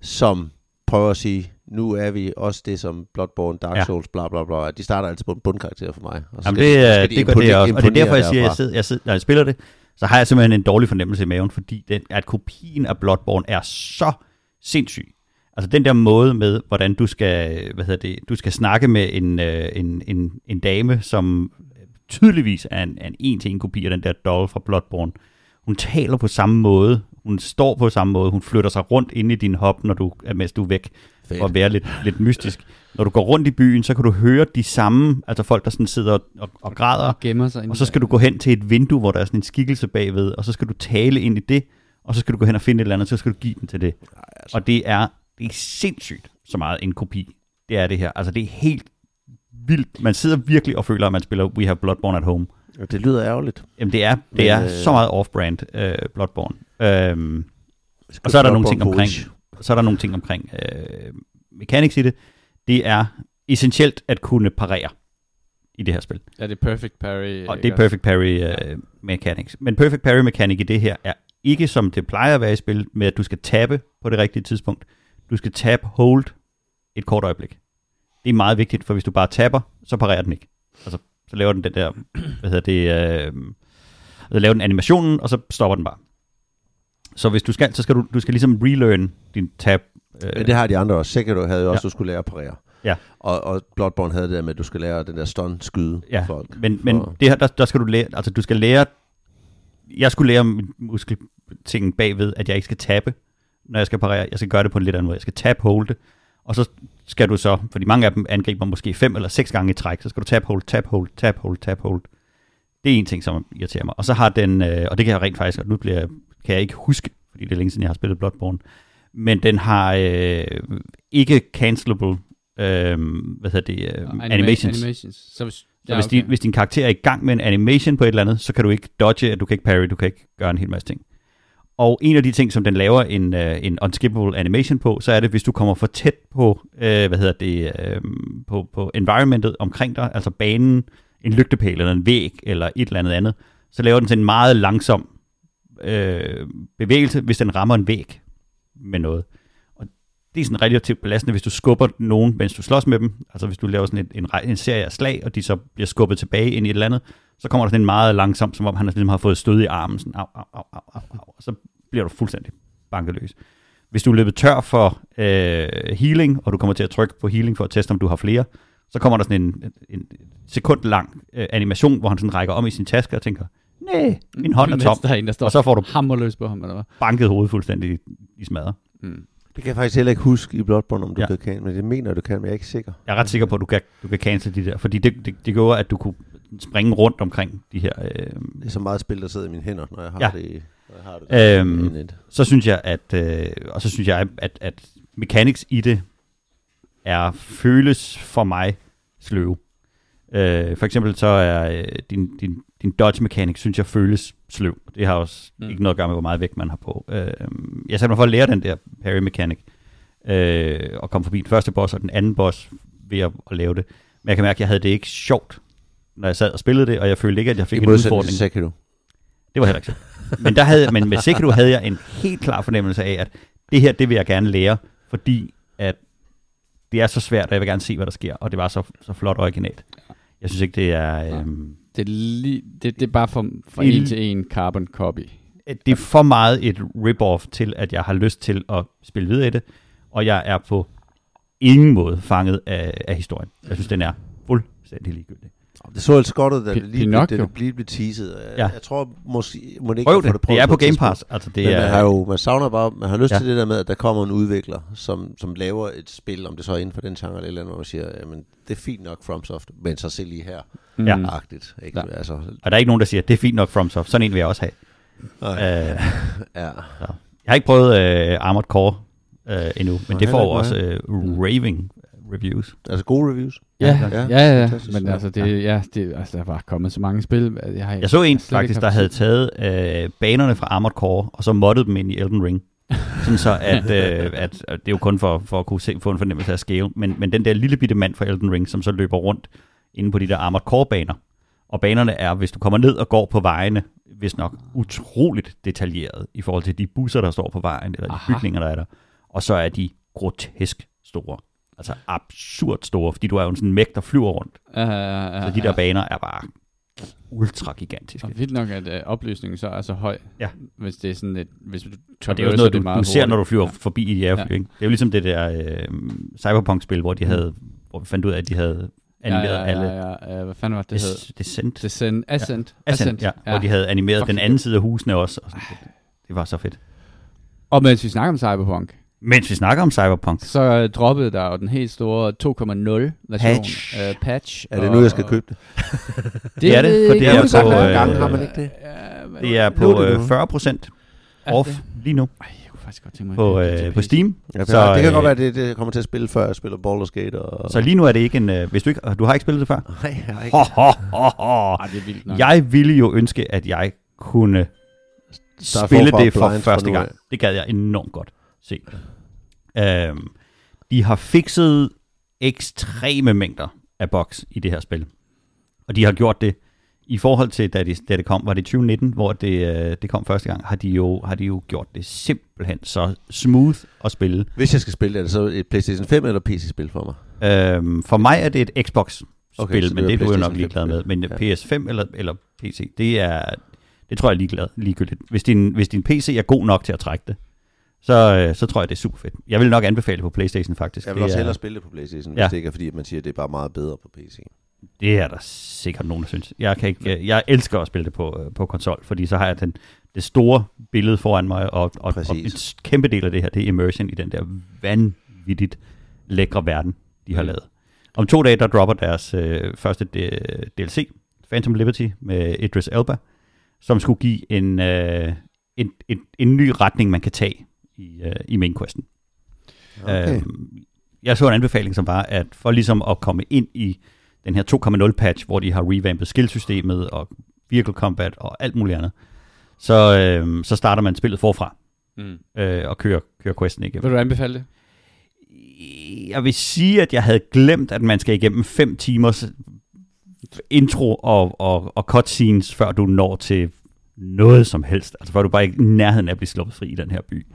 [SPEAKER 2] som prøver at sige, nu er vi også det som Bloodborne, Dark
[SPEAKER 3] Ja.
[SPEAKER 2] Souls, bla bla bla, de starter altid på en bundkarakter for mig. Og så
[SPEAKER 3] Jamen det,
[SPEAKER 2] de-
[SPEAKER 3] øh,
[SPEAKER 2] de
[SPEAKER 3] det gør det også, og det er derfor, jeg siger, jeg sidder, jeg sidder, når jeg spiller det, så har jeg simpelthen en dårlig fornemmelse i maven, fordi den, at kopien af Bloodborne er så sindssyg. Altså den der måde med, hvordan du skal, hvad hedder det, du skal snakke med en, øh, en, en, en dame, som tydeligvis er en, en en-til-en kopi af den der doll fra Bloodborne. Hun taler på samme måde, hun står på samme måde, hun flytter sig rundt ind i din hop, når du, mens du er væk
[SPEAKER 2] Fedt.
[SPEAKER 3] for at være lidt, lidt mystisk. Når du går rundt i byen, så kan du høre de samme, altså folk, der sådan sidder og, og, og græder,
[SPEAKER 1] Og gemmer sig inde
[SPEAKER 3] og så skal du gå hen til et vindue, hvor der er sådan en skikkelse bagved, og så skal du tale ind i det, og så skal du gå hen og finde et eller andet, så skal du give den til det.
[SPEAKER 2] altså.
[SPEAKER 3] Og det er, det er sindssygt så meget en kopi. Det er det her. Altså det er helt vildt. Man sidder virkelig og føler, at man spiller We Have Bloodborne at Home.
[SPEAKER 2] Og Det lyder ærgerligt.
[SPEAKER 3] Jamen det er, det
[SPEAKER 2] Men,
[SPEAKER 3] er
[SPEAKER 2] øh,
[SPEAKER 3] så meget off-brand øh, Bloodborne. Øhm, Og så er der nogle ting omkring, så er der nogle ting omkring øh, mechanics i det. Det er essentielt at kunne parere i det her spil.
[SPEAKER 1] Ja, det er perfect parry.
[SPEAKER 3] Og det er perfect parry uh, mechanics. Men perfect parry mechanic i det her er ikke som det plejer at være i spil, med at du skal tabe på det rigtige tidspunkt. Du skal tab hold et kort øjeblik. Det er meget vigtigt, for hvis du bare taber, så parerer den ikke. Altså, så laver den den der, hvad hedder det, øh, så laver den animationen, og så stopper den bare. Så hvis du skal, så skal du, du skal ligesom relearn din tab. Øh,
[SPEAKER 2] det har de andre også. Sekiro havde jo også,
[SPEAKER 3] Ja.
[SPEAKER 2] du skulle lære at parere.
[SPEAKER 3] Ja.
[SPEAKER 2] Og, og Bloodborne havde det der med, at du skal lære den der stun skyde
[SPEAKER 3] Ja,
[SPEAKER 2] folk.
[SPEAKER 3] Men, men
[SPEAKER 2] For-
[SPEAKER 3] det her, der, der skal du lære, altså du skal lære, jeg skulle lære min muskeltingen bagved, at jeg ikke skal tabe, når jeg skal parere. Jeg skal gøre det på en lidt anden måde. Jeg skal tab holde, og så skal du så, fordi mange af dem angriber måske fem eller seks gange i træk, så skal du tab hold, tab hold, tab hold, tab hold. Det er en ting, som irriterer mig. Og så har den, øh, og det kan jeg rent faktisk, og nu bliver, jeg- kan jeg ikke huske, fordi det er længe siden, jeg har spillet Bloodborne, men den har øh, ikke cancelable, øh, hvad hedder det, øh,
[SPEAKER 1] Anima-
[SPEAKER 3] animations.
[SPEAKER 1] animations. Så hvis,
[SPEAKER 3] Så hvis, din, hvis din karakter er i gang med en animation på et eller andet, så kan du ikke dodge, du kan ikke parry, du kan ikke gøre en hel masse ting. Og en af de ting, som den laver en, uh, en unskippable animation på, så er det, hvis du kommer for tæt på, uh, hvad hedder det, uh, på, på environmentet omkring dig, altså banen, en lygtepæl eller en væg eller et eller andet andet, så laver den sådan en meget langsom øh, bevægelse, hvis den rammer en væg med noget. Og det er sådan relativt belastende, hvis du skubber nogen, mens du slås med dem. Altså hvis du laver sådan en, en, en serie af slag, og de så bliver skubbet tilbage ind i et eller andet, så kommer der sådan en meget langsom, som om han ligesom har fået stød i armen. Sådan, au, au, au, au, au, au, og så bliver du fuldstændig bankeløs. Hvis du er løbet tør for øh, healing, og du kommer til at trykke på healing for at teste, om du har flere, så kommer der sådan en, en sekund lang øh, animation, hvor han sådan rækker om i sin taske og tænker, nej, min hånd er tom.
[SPEAKER 1] Der er en, der står
[SPEAKER 3] Og så får du
[SPEAKER 1] hammerløs på ham, eller hvad?
[SPEAKER 3] banket hovedet fuldstændig i, i smadret.
[SPEAKER 1] Mm.
[SPEAKER 2] Det kan jeg faktisk heller ikke huske i Bloodborne, om du
[SPEAKER 3] Ja.
[SPEAKER 2] kan, men det mener du kan, men jeg er ikke sikker.
[SPEAKER 3] Jeg er ret sikker på, at du kan, du kan cancel de der, fordi det, det, det gjorde, at du kunne springe rundt omkring de her... Øh,
[SPEAKER 2] Det er så meget spil, der sidder i mine hænder, når jeg har
[SPEAKER 3] Ja.
[SPEAKER 2] det, har det
[SPEAKER 3] Øhm, så synes jeg, at, øh, og så synes jeg, at, at mechanics i det er føles for mig sløve. Øh, for eksempel så er øh, din, din, din dodge mechanic, synes jeg, føles sløv. Det har også
[SPEAKER 1] Mm.
[SPEAKER 3] ikke noget at gøre med, hvor meget vægt man har på. Øh, jeg satte mig for at lære den der parry mechanic, øh, og komme forbi den første boss og den anden boss ved at, at lave det. Men jeg kan mærke, at jeg havde det ikke sjovt når jeg sad og spillede det, og jeg følte ikke, at jeg fik
[SPEAKER 2] I
[SPEAKER 3] en udfordring.
[SPEAKER 2] til Sekiro.
[SPEAKER 3] Det var heller ikke så. Men, der havde, men med Sekiro havde jeg en helt klar fornemmelse af, at det her, det vil jeg gerne lære, fordi at det er så svært, og jeg vil gerne se, hvad der sker, og det var så, så flot originalt. Jeg synes ikke, det er... Øhm,
[SPEAKER 1] Det er, lige, det, det er bare for, for en
[SPEAKER 3] li-
[SPEAKER 1] til en carbon copy.
[SPEAKER 3] det er for meget et rip-off til, at jeg har lyst til at spille videre i det, og jeg er på ingen måde fanget af, af historien. Jeg synes, den er fuldstændig ligegyldig.
[SPEAKER 2] Det så altså godt ud, da det lige, blev,
[SPEAKER 1] Pinocchio.
[SPEAKER 2] det lige blev teaset. Jeg,
[SPEAKER 3] Ja.
[SPEAKER 2] jeg tror måske, må det ikke
[SPEAKER 3] Prøv
[SPEAKER 2] få
[SPEAKER 3] det.
[SPEAKER 2] på
[SPEAKER 3] Det er på Game. Pass. Altså, det
[SPEAKER 2] Det Men man,
[SPEAKER 3] er,
[SPEAKER 2] har jo, man savner bare, man har lyst
[SPEAKER 3] Ja.
[SPEAKER 2] til det der med, at der kommer en udvikler, som, som laver et spil, om det så er inden for den genre eller et eller andet, hvor man siger, jamen, det er fint nok FromSoft, men så se lige her,
[SPEAKER 1] Mm.
[SPEAKER 3] Ja.
[SPEAKER 2] agtigt. Ikke?
[SPEAKER 1] Ja.
[SPEAKER 2] Altså,
[SPEAKER 3] og der er ikke nogen, der siger, det er fint nok FromSoft. Sådan en vil jeg også have. Øh,
[SPEAKER 2] ja.
[SPEAKER 3] jeg har ikke prøvet øh, Armored Core øh, endnu, men
[SPEAKER 2] Nej,
[SPEAKER 3] det får også øh, raving reviews.
[SPEAKER 2] Altså gode reviews.
[SPEAKER 1] Ja,
[SPEAKER 2] Ja,
[SPEAKER 1] ja, ja, ja. Men altså, det, ja, det, altså, der var kommet så mange spil. Jeg, har,
[SPEAKER 3] Jeg så en
[SPEAKER 1] ikke
[SPEAKER 3] faktisk, der havde taget øh, banerne fra Armored Core, og så moddet dem ind i Elden Ring. Sådan så, at, øh, at, at det er jo kun for, for at kunne se, få en fornemmelse af scale, men, men den der lille bitte mand fra Elden Ring, som så løber rundt inde på de der Armored Core-baner, og banerne er, hvis du kommer ned og går på vejene, hvis nok utroligt detaljeret i forhold til de busser, der står på vejen, eller de
[SPEAKER 1] Aha.
[SPEAKER 3] bygninger, der er der. Og så er de grotesk store. Altså absurd store, fordi du er jo sådan en mæk, der flyver rundt.
[SPEAKER 1] Ja, ja, ja,
[SPEAKER 3] Så de der
[SPEAKER 1] ja.
[SPEAKER 3] baner er bare ultra gigantiske.
[SPEAKER 1] Og vildt nok, at øh, opløsningen så er så høj.
[SPEAKER 3] Ja.
[SPEAKER 1] Hvis det er sådan et... Hvis du
[SPEAKER 3] Og det er jo noget, du, du ser, når du flyver
[SPEAKER 1] Ja.
[SPEAKER 3] ja. forbi i de.
[SPEAKER 1] Ja.
[SPEAKER 3] Ja. Ikke? Det er jo ligesom det der øh, Cyberpunk-spil, hvor de havde, hvor vi fandt ud af, at de havde animeret
[SPEAKER 1] ja, ja,
[SPEAKER 3] alle.
[SPEAKER 1] Ja, ja, ja. Hvad fanden var det, det hed?
[SPEAKER 3] Des, Descent.
[SPEAKER 1] Descent. Ascent.
[SPEAKER 3] Ascent, ja, ja. Hvor de havde animeret
[SPEAKER 1] Fuck,
[SPEAKER 3] den anden side af husene også. Og sådan. Det, det var så fedt.
[SPEAKER 1] Og mens vi snakker om Cyberpunk,
[SPEAKER 3] Mens vi snakker om Cyberpunk,
[SPEAKER 1] så øh, droppede der jo den helt store 2.0 version.
[SPEAKER 3] Patch.
[SPEAKER 1] Øh, patch.
[SPEAKER 2] Er det nu, jeg skal købe det?
[SPEAKER 3] Det er det, for det er
[SPEAKER 1] du
[SPEAKER 3] på, øh,
[SPEAKER 2] gange har man ikke det?
[SPEAKER 1] Ja, men-
[SPEAKER 3] det er på
[SPEAKER 2] er det
[SPEAKER 3] øh,
[SPEAKER 2] nu.
[SPEAKER 3] 40%
[SPEAKER 1] Er
[SPEAKER 3] off
[SPEAKER 1] det?
[SPEAKER 3] lige nu
[SPEAKER 1] Ej, jeg kunne faktisk godt tænke mig
[SPEAKER 3] på, øh, på. Steam.
[SPEAKER 2] Ja,
[SPEAKER 3] Så,
[SPEAKER 2] det kan
[SPEAKER 3] øh,
[SPEAKER 2] godt være, at det, det kommer til at spille, før jeg spiller Baldur's Gate. Og...
[SPEAKER 3] Så lige nu er det ikke en... Øh, hvis du ikke... Du har ikke spillet det før?
[SPEAKER 2] Nej, jeg har ikke.
[SPEAKER 3] Ho, ho, ho, ho.
[SPEAKER 1] Ej, det er vildt nok.
[SPEAKER 3] Jeg ville jo ønske, at jeg kunne spille det for første gang. Det gad jeg enormt godt se. Øhm, de har fikset ekstreme mængder af box i det her spil. Og de har gjort det i forhold til, da, de, da det kom, var det 2019, hvor det, øh, det kom første gang, har de, jo, har de jo gjort det simpelthen så smooth at spille.
[SPEAKER 2] Hvis jeg skal spille, er det så et PlayStation 5 eller PC-spil for mig?
[SPEAKER 3] Øhm, for mig er det et Xbox-spil,
[SPEAKER 2] Okay,
[SPEAKER 3] men
[SPEAKER 2] det er
[SPEAKER 3] du jo nok ligeglad med.
[SPEAKER 2] 5,
[SPEAKER 3] Men
[SPEAKER 2] ja.
[SPEAKER 3] PS5 eller, eller PC, det er, det tror jeg er ligeglad, ligegyldigt. Hvis din, hvis din PC er god nok til at trække det, så, øh, så tror jeg, det er super fedt. Jeg vil nok anbefale det på Playstation faktisk.
[SPEAKER 2] Jeg vil
[SPEAKER 3] det
[SPEAKER 2] også
[SPEAKER 3] er,
[SPEAKER 2] hellere spille det på PlayStation,
[SPEAKER 3] Ja.
[SPEAKER 2] hvis det ikke er fordi, at man siger, at det er bare meget bedre på PC.
[SPEAKER 3] Det er der sikkert nogen, der synes. Jeg, kan ikke, øh, jeg elsker at spille det på, øh, på konsol, fordi så har jeg den, det store billede foran mig, og, og, og
[SPEAKER 2] Præcis.
[SPEAKER 3] en s- kæmpe del af det her, det er immersion i den der vanvittigt lækre verden, de har
[SPEAKER 1] Mm.
[SPEAKER 3] lavet. Om to dage, der dropper deres øh, første DLC, Phantom Liberty, med Idris Elba, som skulle give en, øh, en, en, en ny retning, man kan tage i, øh, i main questen.
[SPEAKER 2] Okay.
[SPEAKER 3] Øhm, jeg så en anbefaling, som var, at for ligesom at komme ind i den her 2.0 patch, hvor de har revampet skillsystemet og vehicle combat og alt muligt andet, så, øhm, så starter man spillet forfra
[SPEAKER 1] Mm.
[SPEAKER 3] øh, og kører, kører questen igennem.
[SPEAKER 1] Vil du anbefale det?
[SPEAKER 3] Jeg vil sige, at jeg havde glemt, at man skal igennem 5 timers intro og, og, og cutscenes, før du når til noget som helst. Altså før du bare ikke er i nærheden af at blive sluppet fri i den her by.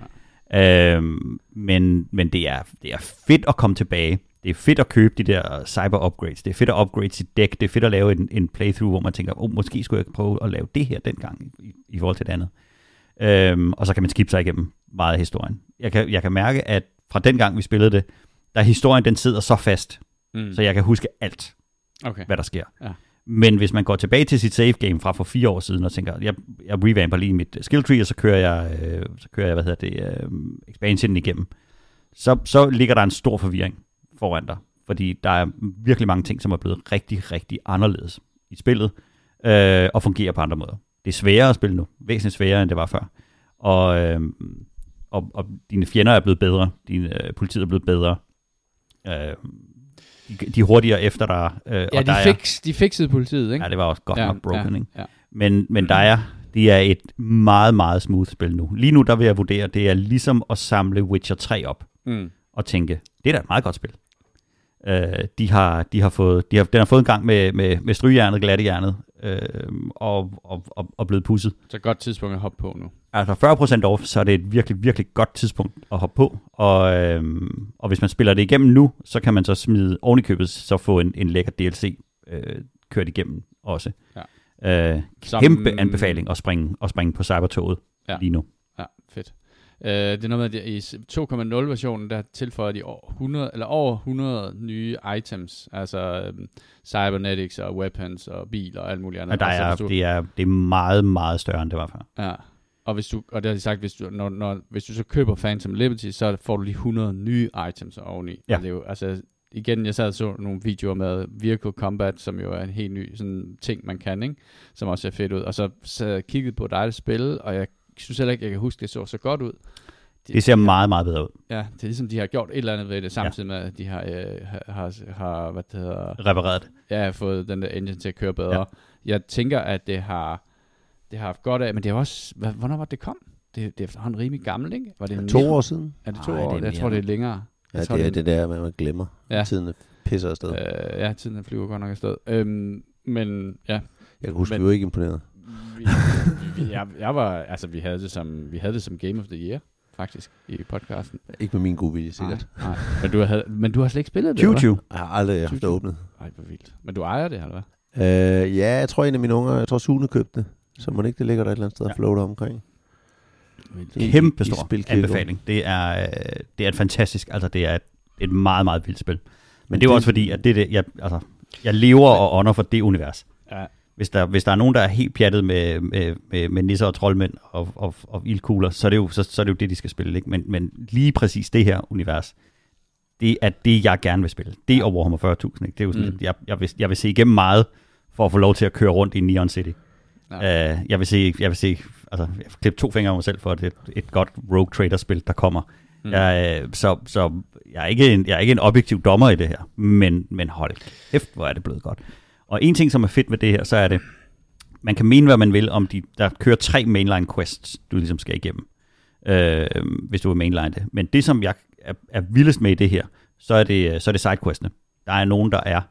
[SPEAKER 3] Øhm, men men det, er, det er fedt at komme tilbage. Det er fedt at købe de der cyber upgrades. Det er fedt at upgrade sit dæk. Det er fedt at lave en, en playthrough, hvor man tænker, oh, måske skulle jeg prøve at lave det her dengang i, i forhold til det andet. Øhm, og så kan man skippe sig igennem meget af historien. Jeg kan, jeg kan mærke, at fra den gang vi spillede det, der historien den sidder så fast,
[SPEAKER 1] Mm.
[SPEAKER 3] så jeg kan huske alt,
[SPEAKER 1] Okay.
[SPEAKER 3] hvad der sker.
[SPEAKER 1] Ja.
[SPEAKER 3] Men hvis man går tilbage til sit save game fra for fire år siden og tænker, jeg, jeg revamper lige mit skill tree, og så kører jeg, øh, så kører jeg hvad hedder det, øh, expansionen igennem, så, så ligger der en stor forvirring foran dig. Fordi der er virkelig mange ting, som er blevet rigtig, rigtig anderledes i spillet, øh, og fungerer på andre måder. Det er sværere at spille nu, væsentligt sværere, end det var før. Og, øh, og, og dine fjender er blevet bedre, dine øh, politiet er blevet bedre, øh, de, er hurtigere efter dig. Øh,
[SPEAKER 1] Ja,
[SPEAKER 3] og
[SPEAKER 1] de,
[SPEAKER 3] der er,
[SPEAKER 1] fix, de fixede politiet, ikke?
[SPEAKER 3] Ja, det var også godt ja, nok broken,
[SPEAKER 1] ja,
[SPEAKER 3] ikke?
[SPEAKER 1] ja.
[SPEAKER 3] Men, men der er, det er et meget, meget smooth spil nu. Lige nu, der vil jeg vurdere, det er ligesom at samle Witcher 3 op
[SPEAKER 1] Mm.
[SPEAKER 3] og tænke, det er da et meget godt spil. Øh, de har, de har fået, de har, den har fået en gang med, med, med strygejernet, glattejernet, øh, og, og, og, og blevet pusset.
[SPEAKER 1] Så godt tidspunkt at hoppe på nu.
[SPEAKER 3] Altså 40% off, så er det et virkelig, virkelig godt tidspunkt at hoppe på. Og, øhm, og hvis man spiller det igennem nu, så kan man så smide oven i købet, så få en, en lækker DLC øh, kørt igennem også. Ja. Øh,
[SPEAKER 1] Som-
[SPEAKER 3] kæmpe anbefaling at springe, at springe på cybertoget
[SPEAKER 1] ja.
[SPEAKER 3] lige nu.
[SPEAKER 1] Ja, fedt. Øh, det er noget med, at i 2.0-versionen, der tilføjer de over 100, eller over 100 nye items, altså øhm, cybernetics og weapons og biler og alt muligt andet.
[SPEAKER 3] Og der
[SPEAKER 1] Og så
[SPEAKER 3] er,
[SPEAKER 1] du-
[SPEAKER 3] det, er, det er meget, meget større, end det var før.
[SPEAKER 1] Ja. Og, hvis du, og det har de sagt, hvis du, når, når, hvis du så køber Phantom Liberty, så får du lige 100 nye items oveni.
[SPEAKER 3] Ja.
[SPEAKER 1] Og det er jo, altså, igen, jeg sad og så nogle videoer med Vehicle Combat, som jo er en helt ny sådan, ting, man kan, ikke? som også ser fedt ud. Og så sad jeg og kiggede på dig, spil, og jeg synes heller ikke, jeg kan huske, det så så godt ud.
[SPEAKER 3] Det ser meget, meget bedre ud.
[SPEAKER 1] Ja, det er ligesom, de har gjort et eller andet ved det, samtidig med, at de har, øh, har, har, hvad det hedder,
[SPEAKER 3] Repareret det.
[SPEAKER 1] ja, fået den der engine til at køre bedre.
[SPEAKER 3] Ja.
[SPEAKER 1] Ja. Jeg tænker, at det har, det har haft godt af, men det er også, hvad, hvornår var det kom? Det, det er efterhånden rimelig gammel, ikke? Var det
[SPEAKER 2] To
[SPEAKER 1] mere-
[SPEAKER 2] år siden.
[SPEAKER 1] Er det to
[SPEAKER 3] Ej,
[SPEAKER 1] år?
[SPEAKER 3] det er
[SPEAKER 1] jeg tror, det er længere.
[SPEAKER 2] Ja,
[SPEAKER 1] Jeg tror,
[SPEAKER 2] det er det der, med, at man glemmer.
[SPEAKER 1] Ja.
[SPEAKER 2] Ja. Tiden pisser afsted. Øh.
[SPEAKER 1] Ja, tiden den flyver godt nok afsted. Øhm, men ja,
[SPEAKER 2] Jeg kan huske,
[SPEAKER 1] men...
[SPEAKER 2] vi var ikke imponeret.
[SPEAKER 1] Vi, vi, jeg, jeg var, altså vi havde det som, vi havde det som Game of the Year, faktisk, i podcasten.
[SPEAKER 2] Ikke med min gode vilje, sikkert.
[SPEAKER 1] Nej, nej. Men, du havde, men du har slet ikke spillet det, eller hvad?
[SPEAKER 3] 2020.
[SPEAKER 2] Jeg har aldrig haft det åbnet.
[SPEAKER 1] Ej, hvor vildt. Men du ejer det, eller hvad?
[SPEAKER 2] Øh, ja, jeg tror en af mine unger, jeg tror Sune købte det. Så må det ikke det ligger der et eller andet sted og
[SPEAKER 3] Ja.
[SPEAKER 2] floater omkring.
[SPEAKER 3] Kæmpe stor anbefaling. Det er, øh, det er et fantastisk, altså det er et, et meget, meget vildt spil. Men,
[SPEAKER 2] Men
[SPEAKER 3] det er
[SPEAKER 2] det-
[SPEAKER 3] også fordi, at det, det jeg, altså, jeg lever og ånder for det univers.
[SPEAKER 1] Ja,
[SPEAKER 3] Hvis der, hvis der er nogen, der er helt pjattet med, med, med, med nisser og troldmænd og, og, og ildkugler, så er, det jo, så, så er det jo det, de skal spille. Ikke? Men, men lige præcis det her univers, det er det, jeg gerne vil spille. Det og Warhammer 40.000. Ikke? Det er jo sådan,
[SPEAKER 1] Mm.
[SPEAKER 3] jeg, jeg, vil, jeg vil se igennem meget, for at få lov til at køre rundt i Neon City.
[SPEAKER 1] ja.
[SPEAKER 3] Uh, jeg vil se, jeg vil se, altså, jeg vil klippe to fingre af mig selv for, at det er et, et godt Rogue Trader-spil, der kommer.
[SPEAKER 1] Mm.
[SPEAKER 3] Mm. Jeg, øh, så så jeg, er ikke en, jeg er ikke en objektiv dommer i det her, men, men hold kæft, hvor er det blevet godt. Og en ting, som er fedt ved det her, så er det, man kan mene, hvad man vil om de, der kører tre mainline quests, du ligesom skal igennem, øh, hvis du vil mainline det. Men det, som jeg er, er vildest med i det her, så er det, så er det sidequestene. Der er nogen, der er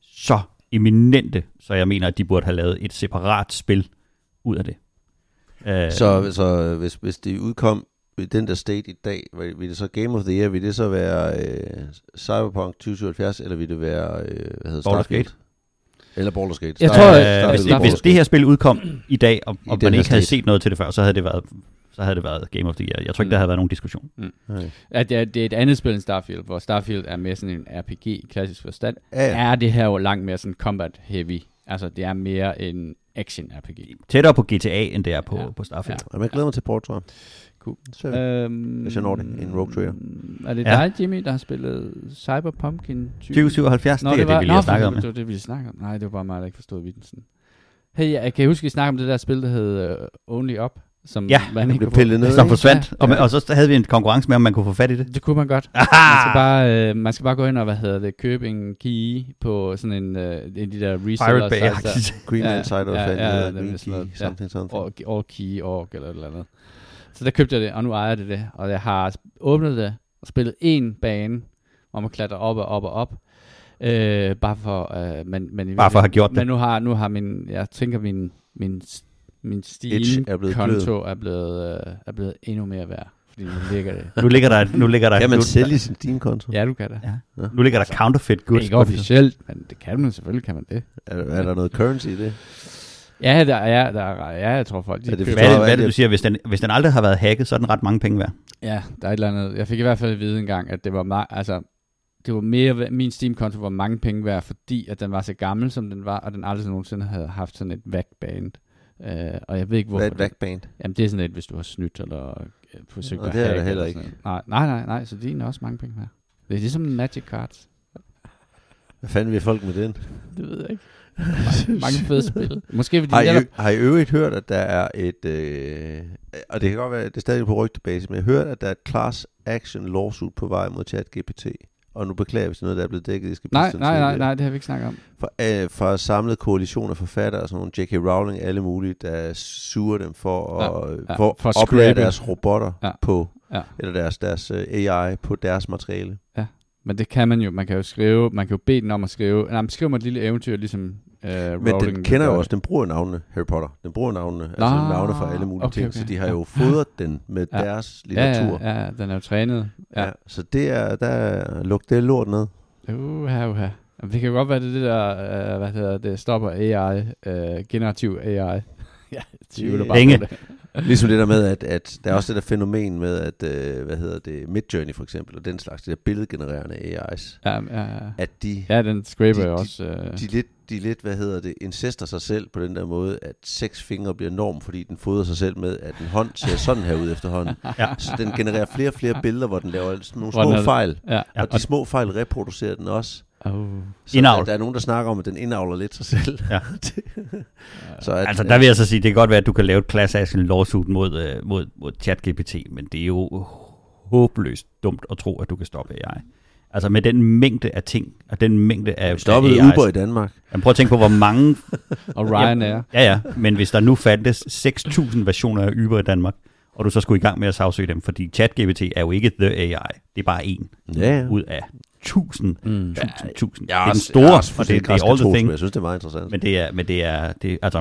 [SPEAKER 3] så eminente, så jeg mener, at de burde have lavet et separat spil ud af det. Øh,
[SPEAKER 2] Så, så hvis, hvis det udkom i den der state i dag, vil det så Game of the Year, vil det så være øh, Cyberpunk 2077, eller vil det være, øh, hvad hedder
[SPEAKER 3] Baldur's
[SPEAKER 2] Starfield?
[SPEAKER 3] Gate.
[SPEAKER 2] Eller Baldur's Gate.
[SPEAKER 1] Jeg tror,
[SPEAKER 3] øh, hvis, det, hvis det her spil udkom i dag, og,
[SPEAKER 2] I
[SPEAKER 3] og
[SPEAKER 2] den
[SPEAKER 3] man ikke havde
[SPEAKER 2] state.
[SPEAKER 3] set noget til det før, så havde det været, så havde det været Game of the Year. Jeg tror ikke,
[SPEAKER 1] Mm.
[SPEAKER 3] der havde været nogen diskussion.
[SPEAKER 2] Okay.
[SPEAKER 1] At det, er, det er et andet spil end Starfield, hvor Starfield er mere sådan en RPG i klassisk forstand.
[SPEAKER 2] Ja, ja.
[SPEAKER 1] Er det her jo langt mere sådan combat heavy. Altså, det er mere en action RPG.
[SPEAKER 3] Tættere på GTA, end det er på,
[SPEAKER 1] Ja.
[SPEAKER 3] på Starfield.
[SPEAKER 1] Ja.
[SPEAKER 2] Jamen, jeg glæder mig til port, tror jeg.
[SPEAKER 1] Cool.
[SPEAKER 2] Så,
[SPEAKER 1] Øhm,
[SPEAKER 2] Hvis jeg når det, en Rogue Trader.
[SPEAKER 1] Er det
[SPEAKER 3] Ja.
[SPEAKER 1] dig, Jimmy, der har spillet Cyberpumpkin 20?
[SPEAKER 3] 2077,
[SPEAKER 1] Nå,
[SPEAKER 3] det det, vi lige snakket om.
[SPEAKER 1] Det var det, vi snakkede om. Nej, det var bare mig, der ikke forstod vitsen. Hey, jeg kan huske, vi snakkede om det der spil, der hed uh, Only Up, som
[SPEAKER 3] Ja,
[SPEAKER 1] man ikke
[SPEAKER 2] blev pillet ned.
[SPEAKER 3] Som forsvandt, og,
[SPEAKER 1] Ja.
[SPEAKER 3] og så havde vi en konkurrence med, om man kunne få fat i det.
[SPEAKER 1] Det kunne man godt. Man skal, bare, øh, man skal bare gå ind og, hvad hedder det, købe en key på sådan en, øh, en af de der reseller
[SPEAKER 3] Pirate Bay.
[SPEAKER 1] der.
[SPEAKER 2] Green
[SPEAKER 1] Ja,
[SPEAKER 2] Insider,
[SPEAKER 1] ja,
[SPEAKER 2] ja,
[SPEAKER 1] ja,
[SPEAKER 2] ja,
[SPEAKER 1] det er
[SPEAKER 2] Green
[SPEAKER 1] sådan noget,
[SPEAKER 2] Key,
[SPEAKER 1] ja.
[SPEAKER 2] something, something.
[SPEAKER 1] Or, or Key Org eller et eller andet. Så der købte jeg det, og nu ejer jeg det det. Og jeg har åbnet det og spillet en bane, hvor man klatrer op og op og op. Øh, bare for, øh, men, men
[SPEAKER 3] Bare for at have gjort det.
[SPEAKER 1] Men nu har, nu har min, jeg tænker min, min, min
[SPEAKER 2] Edge er blevet
[SPEAKER 1] Steam-konto er blevet, øh, er blevet endnu mere værd. Fordi nu ligger det.
[SPEAKER 3] Nu ligger der, nu ligger der,
[SPEAKER 2] Kan man
[SPEAKER 3] nu,
[SPEAKER 2] sælge sin Steam-konto?
[SPEAKER 1] Ja, du kan det.
[SPEAKER 3] Ja. nu ligger der counterfeit goods.
[SPEAKER 1] Ikke officielt, men det kan man selvfølgelig, kan man det.
[SPEAKER 2] Er, er der noget currency i det?
[SPEAKER 1] Ja, der er, der er, ja, jeg tror folk, de
[SPEAKER 2] Er det
[SPEAKER 3] Hvad er det, hvad er det, du siger? Hvis den, hvis den aldrig har været hacket, så er den ret mange penge værd.
[SPEAKER 1] Ja, der er et eller andet. Jeg fik i hvert fald at vide en gang, at det var meget, altså, det var mere, min Steam-konto var mange penge værd, fordi at den var så gammel, som den var, og den aldrig nogensinde havde haft sådan et vac-band. Uh, og jeg ved ikke, hvorfor.
[SPEAKER 2] Hvad er et backband?
[SPEAKER 1] Jamen, det er sådan et, hvis du har snydt eller øh, forsøgt
[SPEAKER 2] Og
[SPEAKER 1] at
[SPEAKER 2] det er
[SPEAKER 1] hacke
[SPEAKER 2] heller
[SPEAKER 1] noget. Nej, nej, nej, nej, så din er også mange penge værd. Det er ligesom Magic Cards.
[SPEAKER 2] Hvad fanden vil folk med den?
[SPEAKER 1] Det ved jeg ikke. Mange, mange fede spil. Måske fordi
[SPEAKER 2] Har I,
[SPEAKER 1] netop,
[SPEAKER 2] har I øvrigt hørt, at der er et, øh, og det kan godt være, det er stadig på rygtebasis, men jeg har hørt, at der er et class action lawsuit på vej mod ChatGPT. Og nu beklager jeg, hvis det er noget, der er blevet dækket. Jeg skal
[SPEAKER 1] nej, nej, nej, nej, det har vi ikke snakket om.
[SPEAKER 2] For, øh, for samlet koalition af forfattere, sådan nogle J.K. Rowling, alle mulige, der suger dem for at,
[SPEAKER 1] Ja,
[SPEAKER 2] ja,
[SPEAKER 1] ja,
[SPEAKER 2] for
[SPEAKER 1] for
[SPEAKER 2] at oplære deres robotter
[SPEAKER 1] Ja.
[SPEAKER 2] ja. på,
[SPEAKER 1] Ja.
[SPEAKER 2] eller deres, deres øh, AI på deres materiale.
[SPEAKER 1] Men det kan man jo. Man kan jo skrive, man kan jo bede den om at skrive. Nej, men skriv mig et lille eventyr, ligesom uh,
[SPEAKER 2] Men
[SPEAKER 1] Rowling
[SPEAKER 2] den kender jo også, den bruger navnene Harry Potter. Den bruger navnene, altså
[SPEAKER 1] Nå,
[SPEAKER 2] navne fra alle mulige
[SPEAKER 1] okay,
[SPEAKER 2] ting,
[SPEAKER 1] okay.
[SPEAKER 2] så de har
[SPEAKER 1] Ja.
[SPEAKER 2] jo fodret den med
[SPEAKER 1] Ja.
[SPEAKER 2] deres
[SPEAKER 1] Ja,
[SPEAKER 2] litteratur.
[SPEAKER 1] ja, ja, den er jo trænet. Ja.
[SPEAKER 2] Ja, så det er, der er, luk det lort ned.
[SPEAKER 1] Uha, uha. Det kan jo godt være, det det der, uh, hvad hedder det, stopper AI, uh, generativ AI. ja, tvivler bare
[SPEAKER 3] Penge.
[SPEAKER 1] på det.
[SPEAKER 2] Ligesom det der med, at, at der er også det der fænomen med, at, øh, hvad hedder det, Midjourney for eksempel, og den slags, det der billedgenererende AI's,
[SPEAKER 1] Ja, ja, ja.
[SPEAKER 2] at de,
[SPEAKER 1] ja, den scraper
[SPEAKER 2] De- de-
[SPEAKER 1] også. Uh,
[SPEAKER 2] de, lidt, de lidt, hvad hedder det, incester sig selv på den der måde, at seks fingre bliver norm, fordi den fodrer sig selv med, at en hånd ser sådan her ud efterhånden.
[SPEAKER 3] Ja.
[SPEAKER 2] Så den genererer flere og flere billeder, hvor den laver sådan nogle små fejl.
[SPEAKER 1] Ja,
[SPEAKER 2] Og de små fejl reproducerer den også.
[SPEAKER 1] Oh.
[SPEAKER 2] Så
[SPEAKER 3] Indavl.
[SPEAKER 2] der, der er nogen, der snakker om, at den indavler lidt sig selv.
[SPEAKER 3] Ja.
[SPEAKER 2] så at,
[SPEAKER 3] Altså, der vil jeg så sige, det kan godt være, at du kan lave et class action lawsuit mod, øh, mod, mod ChatGPT, men det er jo håbløst dumt at tro, at du kan stoppe AI. Altså med den mængde af ting, og den mængde af,
[SPEAKER 2] stoppede
[SPEAKER 3] af.
[SPEAKER 2] Uber i Danmark.
[SPEAKER 3] Jamen, prøv at tænke på, hvor mange...
[SPEAKER 1] Og Ryanair.
[SPEAKER 3] Ja, ja, men hvis der nu fandtes 6.000 versioner af Uber i Danmark, og du så skulle i gang med at sagsøge dem, fordi ChatGPT er jo ikke the AI, det er bare en
[SPEAKER 2] Ja, ja.
[SPEAKER 3] ud af 1000,
[SPEAKER 1] Mm.
[SPEAKER 3] 1000, 1000.
[SPEAKER 2] Jeg
[SPEAKER 3] det er den store, og det, det er all the
[SPEAKER 2] thing. Jeg synes, det er meget interessant.
[SPEAKER 3] men det er, men det er, det, altså,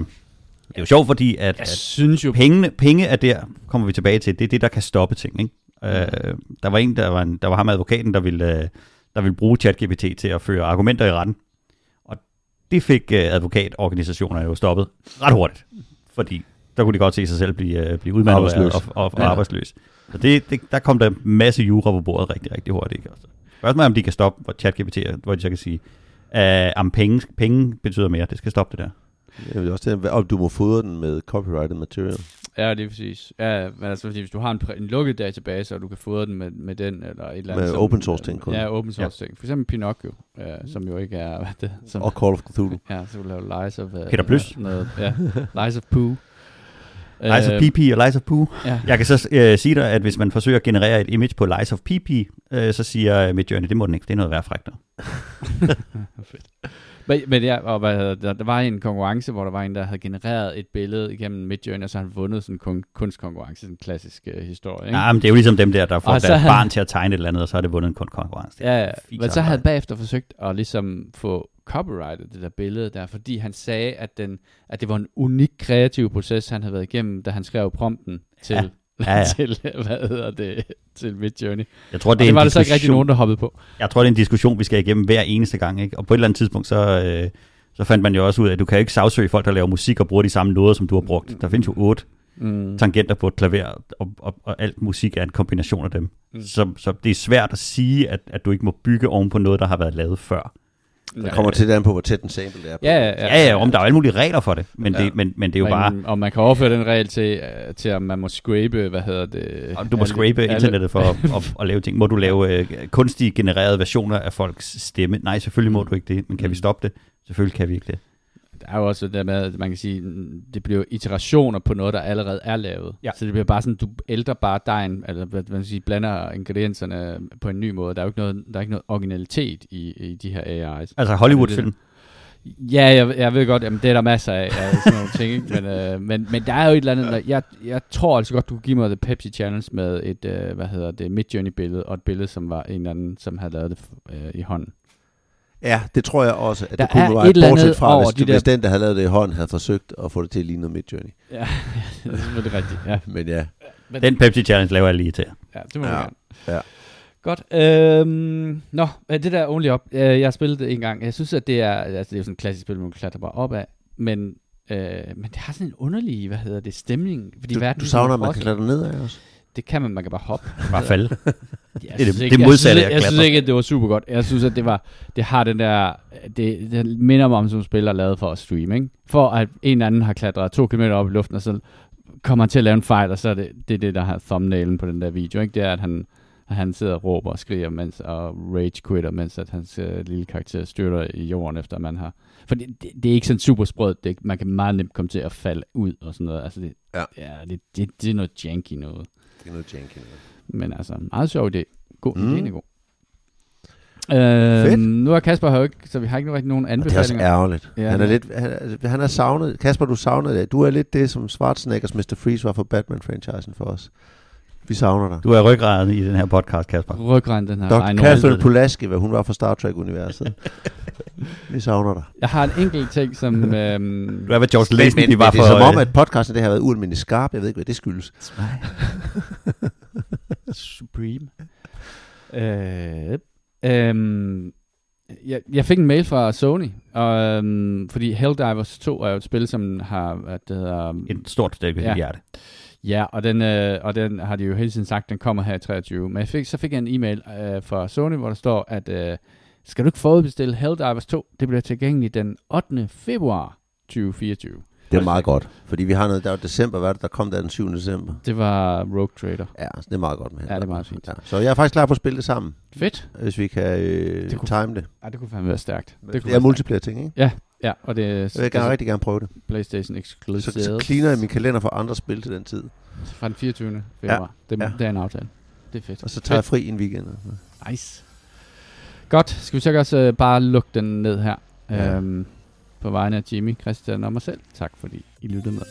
[SPEAKER 3] det er jo sjovt, fordi at,
[SPEAKER 1] Jeg
[SPEAKER 3] at
[SPEAKER 1] synes jo,
[SPEAKER 3] pengene, penge er der, kommer vi tilbage til, det er det, der kan stoppe ting. Ikke? Øh, der var en, der var, en, der var ham advokaten, der ville, øh, der ville bruge ChatGPT til at føre argumenter i retten. Og det fik øh, advokatorganisationerne jo stoppet ret hurtigt, fordi der kunne de godt se sig selv blive, øh, blive udmanøvreret
[SPEAKER 2] Arbejdsløs.
[SPEAKER 3] og, og, og
[SPEAKER 2] Ja.
[SPEAKER 3] arbejdsløs. Så det, det, der kom der en masse jura på bordet rigtig, rigtig hurtigt. Ikke? Spørgsmålet er, om de kan stoppe hvor ChatGPT, hvor de så kan sige, uh, om penge, penge betyder mere, det skal stoppe det der.
[SPEAKER 2] Jeg vil også det, og du må fodre den med copyrighted material.
[SPEAKER 1] Ja, det er præcis. Ja, men altså, fordi hvis du har en, en lukket database, og du kan fodre den med, med den, eller et eller andet.
[SPEAKER 2] Med
[SPEAKER 1] som-
[SPEAKER 2] open source ting kun.
[SPEAKER 1] Ja, open source ting. For eksempel Pinocchio, ja, som jo ikke er, hvad det, som,
[SPEAKER 2] Og Call of Cthulhu.
[SPEAKER 1] ja, så vil lave Lies of... Uh,
[SPEAKER 3] Peter Plys.
[SPEAKER 1] Noget, ja, Lies of Pooh.
[SPEAKER 3] Lies of PP og Lies of Pooh.
[SPEAKER 1] Ja.
[SPEAKER 3] Jeg kan så øh, sige dig, at hvis man forsøger at generere et image på Lies of PP, øh, så siger øh, Midjourney, det må den ikke, det er noget værd frækt.
[SPEAKER 1] Men, men ja, og hvad hedder, der, der var en konkurrence, hvor der var en, der havde genereret et billede igennem Midjourney, og så har han vundet sådan en kun, kunstkonkurrence, sådan en klassisk uh, historie. Ikke?
[SPEAKER 3] Ja, men det er jo ligesom dem der, der får deres barn til at tegne et eller andet, og så har det vundet en kon- konkurrence. Det er
[SPEAKER 1] Ja, ja. men så havde han bagefter forsøgt at ligesom få copyrightet det der billede der, fordi han sagde, at, den, at det var en unik kreativ proces, han havde været igennem, da han skrev prompten til,
[SPEAKER 3] Ja. Ja, ja.
[SPEAKER 1] til hvad hedder det, til Midjourney.
[SPEAKER 3] Jeg tror,
[SPEAKER 1] Det,
[SPEAKER 3] det,
[SPEAKER 1] og
[SPEAKER 3] er
[SPEAKER 1] det
[SPEAKER 3] en
[SPEAKER 1] var der så ikke rigtig nogen, der hoppede på.
[SPEAKER 3] Jeg tror, det er en diskussion, vi skal igennem hver eneste gang. Ikke? Og på et eller andet tidspunkt, så, øh, så fandt man jo også ud af, at du kan ikke sagsøge folk, der laver musik og bruger de samme noder, som du har brugt. Der findes jo otte
[SPEAKER 1] Mm.
[SPEAKER 3] tangenter på et klaver, og, og, og alt musik er en kombination af dem.
[SPEAKER 1] Mm.
[SPEAKER 3] Så, så det er svært at sige, at, at du ikke må bygge oven på noget, der har været lavet før.
[SPEAKER 2] Der kommer til det an på, hvor tæt en sample det er på.
[SPEAKER 1] Ja, ja,
[SPEAKER 3] Ja, ja, om der er jo alle mulige regler for det, men,
[SPEAKER 1] Ja.
[SPEAKER 3] det, men, men det er jo
[SPEAKER 1] men,
[SPEAKER 3] bare,
[SPEAKER 1] Og man kan overføre den regel til, uh, til at man må scrape, hvad hedder det?
[SPEAKER 3] og du må
[SPEAKER 1] alle-
[SPEAKER 3] scrape
[SPEAKER 1] alle-
[SPEAKER 3] internettet for at, at, at lave ting. Må du lave øh, kunstigt genererede versioner af folks stemme? Nej, selvfølgelig må du ikke det, men kan vi
[SPEAKER 1] Mm.
[SPEAKER 3] stoppe det? Selvfølgelig kan vi ikke det.
[SPEAKER 1] Der er jo også det der med, at man kan sige, det bliver iterationer på noget, der allerede er lavet.
[SPEAKER 3] Ja.
[SPEAKER 1] Så det bliver bare sådan, du ældrer bare dejen, eller hvad man sige, blander ingredienserne på en ny måde. Der er jo ikke noget, der er ikke noget originalitet i, i de her AI's.
[SPEAKER 3] Altså Hollywood-film.
[SPEAKER 1] Ja, jeg, jeg ved godt, jamen, det er der masser af, af sådan nogle ting, ikke? Men, øh, men, men der er jo et eller andet, der, jeg, jeg tror altså godt, du kunne give mig The Pepsi Challenge med et, øh, hvad hedder det, Midjourney-billede, og et billede, som var en eller anden, som havde lavet det øh, i hånden.
[SPEAKER 2] Ja, det tror jeg også, at
[SPEAKER 1] Der
[SPEAKER 2] det kunne
[SPEAKER 1] er
[SPEAKER 2] være
[SPEAKER 1] et
[SPEAKER 2] bortset fra,
[SPEAKER 1] over
[SPEAKER 2] hvis,
[SPEAKER 1] de
[SPEAKER 2] hvis
[SPEAKER 1] der-
[SPEAKER 2] den, der havde lavet det i hånden, havde forsøgt at få det til at ligne noget Midjourney.
[SPEAKER 1] Ja, det er selvfølgelig rigtigt. Ja,
[SPEAKER 2] Men ja,
[SPEAKER 1] men,
[SPEAKER 3] Den Pepsi Challenge laver jeg lige til.
[SPEAKER 1] ja det må
[SPEAKER 2] Ja.
[SPEAKER 1] ja. gerne.
[SPEAKER 2] Ja.
[SPEAKER 1] Godt. Øhm, nå, det der Only Up, øh, jeg har spillet det en gang. Jeg synes, at det er, altså det er jo sådan et klassisk spil, man klatrer bare op af, men, øh, men det har sådan en underlig, hvad hedder det, stemning. Fordi
[SPEAKER 2] du,
[SPEAKER 1] verden
[SPEAKER 2] du
[SPEAKER 1] er
[SPEAKER 2] savner, at man kan klatre ned af også.
[SPEAKER 1] Det kan man, man kan bare hoppe.
[SPEAKER 3] Bare falde.
[SPEAKER 1] Jeg
[SPEAKER 3] Det er det-
[SPEAKER 1] synes
[SPEAKER 3] det
[SPEAKER 1] ikke- jeg
[SPEAKER 3] modsatte
[SPEAKER 1] synes,
[SPEAKER 3] af
[SPEAKER 1] jeg synes ikke, at det var super godt. Jeg synes, at det var, det har den der, det, det minder mig om, som spiller lavet for at streame, ikke? For at en eller anden har klatret to kilometer op i luften, og så kommer han til at lave en fejl, og så er det det, er det der har thumbnailen på den der video, ikke? Det er, at han, at han sidder og råber og skriger, mens, og rage quitter, mens at hans øh, lille karakter styrter i jorden, efter man har... For det, det, det er ikke sådan super sprødt. Det, man kan meget nemt komme til at falde ud og sådan noget. Altså, det,
[SPEAKER 2] Ja.
[SPEAKER 1] ja det, det, det er noget janky noget.
[SPEAKER 2] Det er noget janky. noget.
[SPEAKER 1] Men altså, meget sjov idé. God,
[SPEAKER 2] Mm.
[SPEAKER 1] ideen er god. Øh, nu er Kasper her ikke, så vi har ikke rigtig nogen
[SPEAKER 2] Og det er også
[SPEAKER 1] anbefalinger.
[SPEAKER 2] ærgerligt.
[SPEAKER 1] Ja,
[SPEAKER 2] han er lidt, han, han er savnet. Kasper, du savnede det. Du er lidt det, som Schwarzeneggers Mr. Freeze var for Batman-franchisen for os. Vi savner dig.
[SPEAKER 3] Du er ryggraden i den her podcast, Kasper.
[SPEAKER 1] Ryggraden, den her
[SPEAKER 2] Dr. Catherine. Pulaski, hvad hun var fra Star Trek-universet. vi savner dig.
[SPEAKER 1] Jeg har en enkelt ting, som... øhm,
[SPEAKER 3] Du er, hvad George Lazenby
[SPEAKER 2] men,
[SPEAKER 3] var
[SPEAKER 2] det er
[SPEAKER 3] for...
[SPEAKER 2] som om,
[SPEAKER 3] øh,
[SPEAKER 2] at podcasten det har været ualmindeligt skarp. Jeg ved ikke, hvad det skyldes.
[SPEAKER 1] Supreme. Øh, øhm, jeg, jeg fik en mail fra Sony, og, øhm, fordi Helldivers 2 er jo et spil, som har, hvad det hedder,
[SPEAKER 3] Et stort stykke
[SPEAKER 1] Ja.
[SPEAKER 3] ja. hjerte.
[SPEAKER 1] Ja, og den, øh, og den har de jo hele tiden sagt, den kommer her i 23. Men jeg fik, så fik jeg en e-mail øh, fra Sony, hvor der står, at øh, skal du ikke forudbestille Helldivers 2? Det bliver tilgængeligt den 8. februar 2024.
[SPEAKER 2] Det er meget godt. Fordi vi har noget, der var december, hvad det, der kom der den 7. december?
[SPEAKER 1] Det var Rogue Trader.
[SPEAKER 2] Ja, så det er meget godt med.
[SPEAKER 1] Ja, det er meget fint.
[SPEAKER 2] Ja. Så jeg er faktisk klar på at spille det sammen,
[SPEAKER 1] Fedt.
[SPEAKER 2] hvis vi kan øh,
[SPEAKER 1] Det kunne-
[SPEAKER 2] time det.
[SPEAKER 1] Ja, det kunne fandme være stærkt. Det kunne
[SPEAKER 2] Det er multiplayer ting, ikke?
[SPEAKER 1] Ja, og det er
[SPEAKER 2] Jeg vil gerne, rigtig gerne prøve det.
[SPEAKER 1] PlayStation Exclusive.
[SPEAKER 2] Så, så cleaner jeg min kalender for andre spil til den tid.
[SPEAKER 1] Fra den 24. februar. Ja. Det,
[SPEAKER 2] Ja.
[SPEAKER 1] det er en aftale. Det er fedt.
[SPEAKER 2] Og så tager jeg fri en weekend.
[SPEAKER 1] Nice. Godt. Skal vi så også uh, bare lukke den ned her?
[SPEAKER 2] Ja.
[SPEAKER 1] Øhm, på vegne af Jimmy, Christian og mig selv. Tak fordi I lyttede med.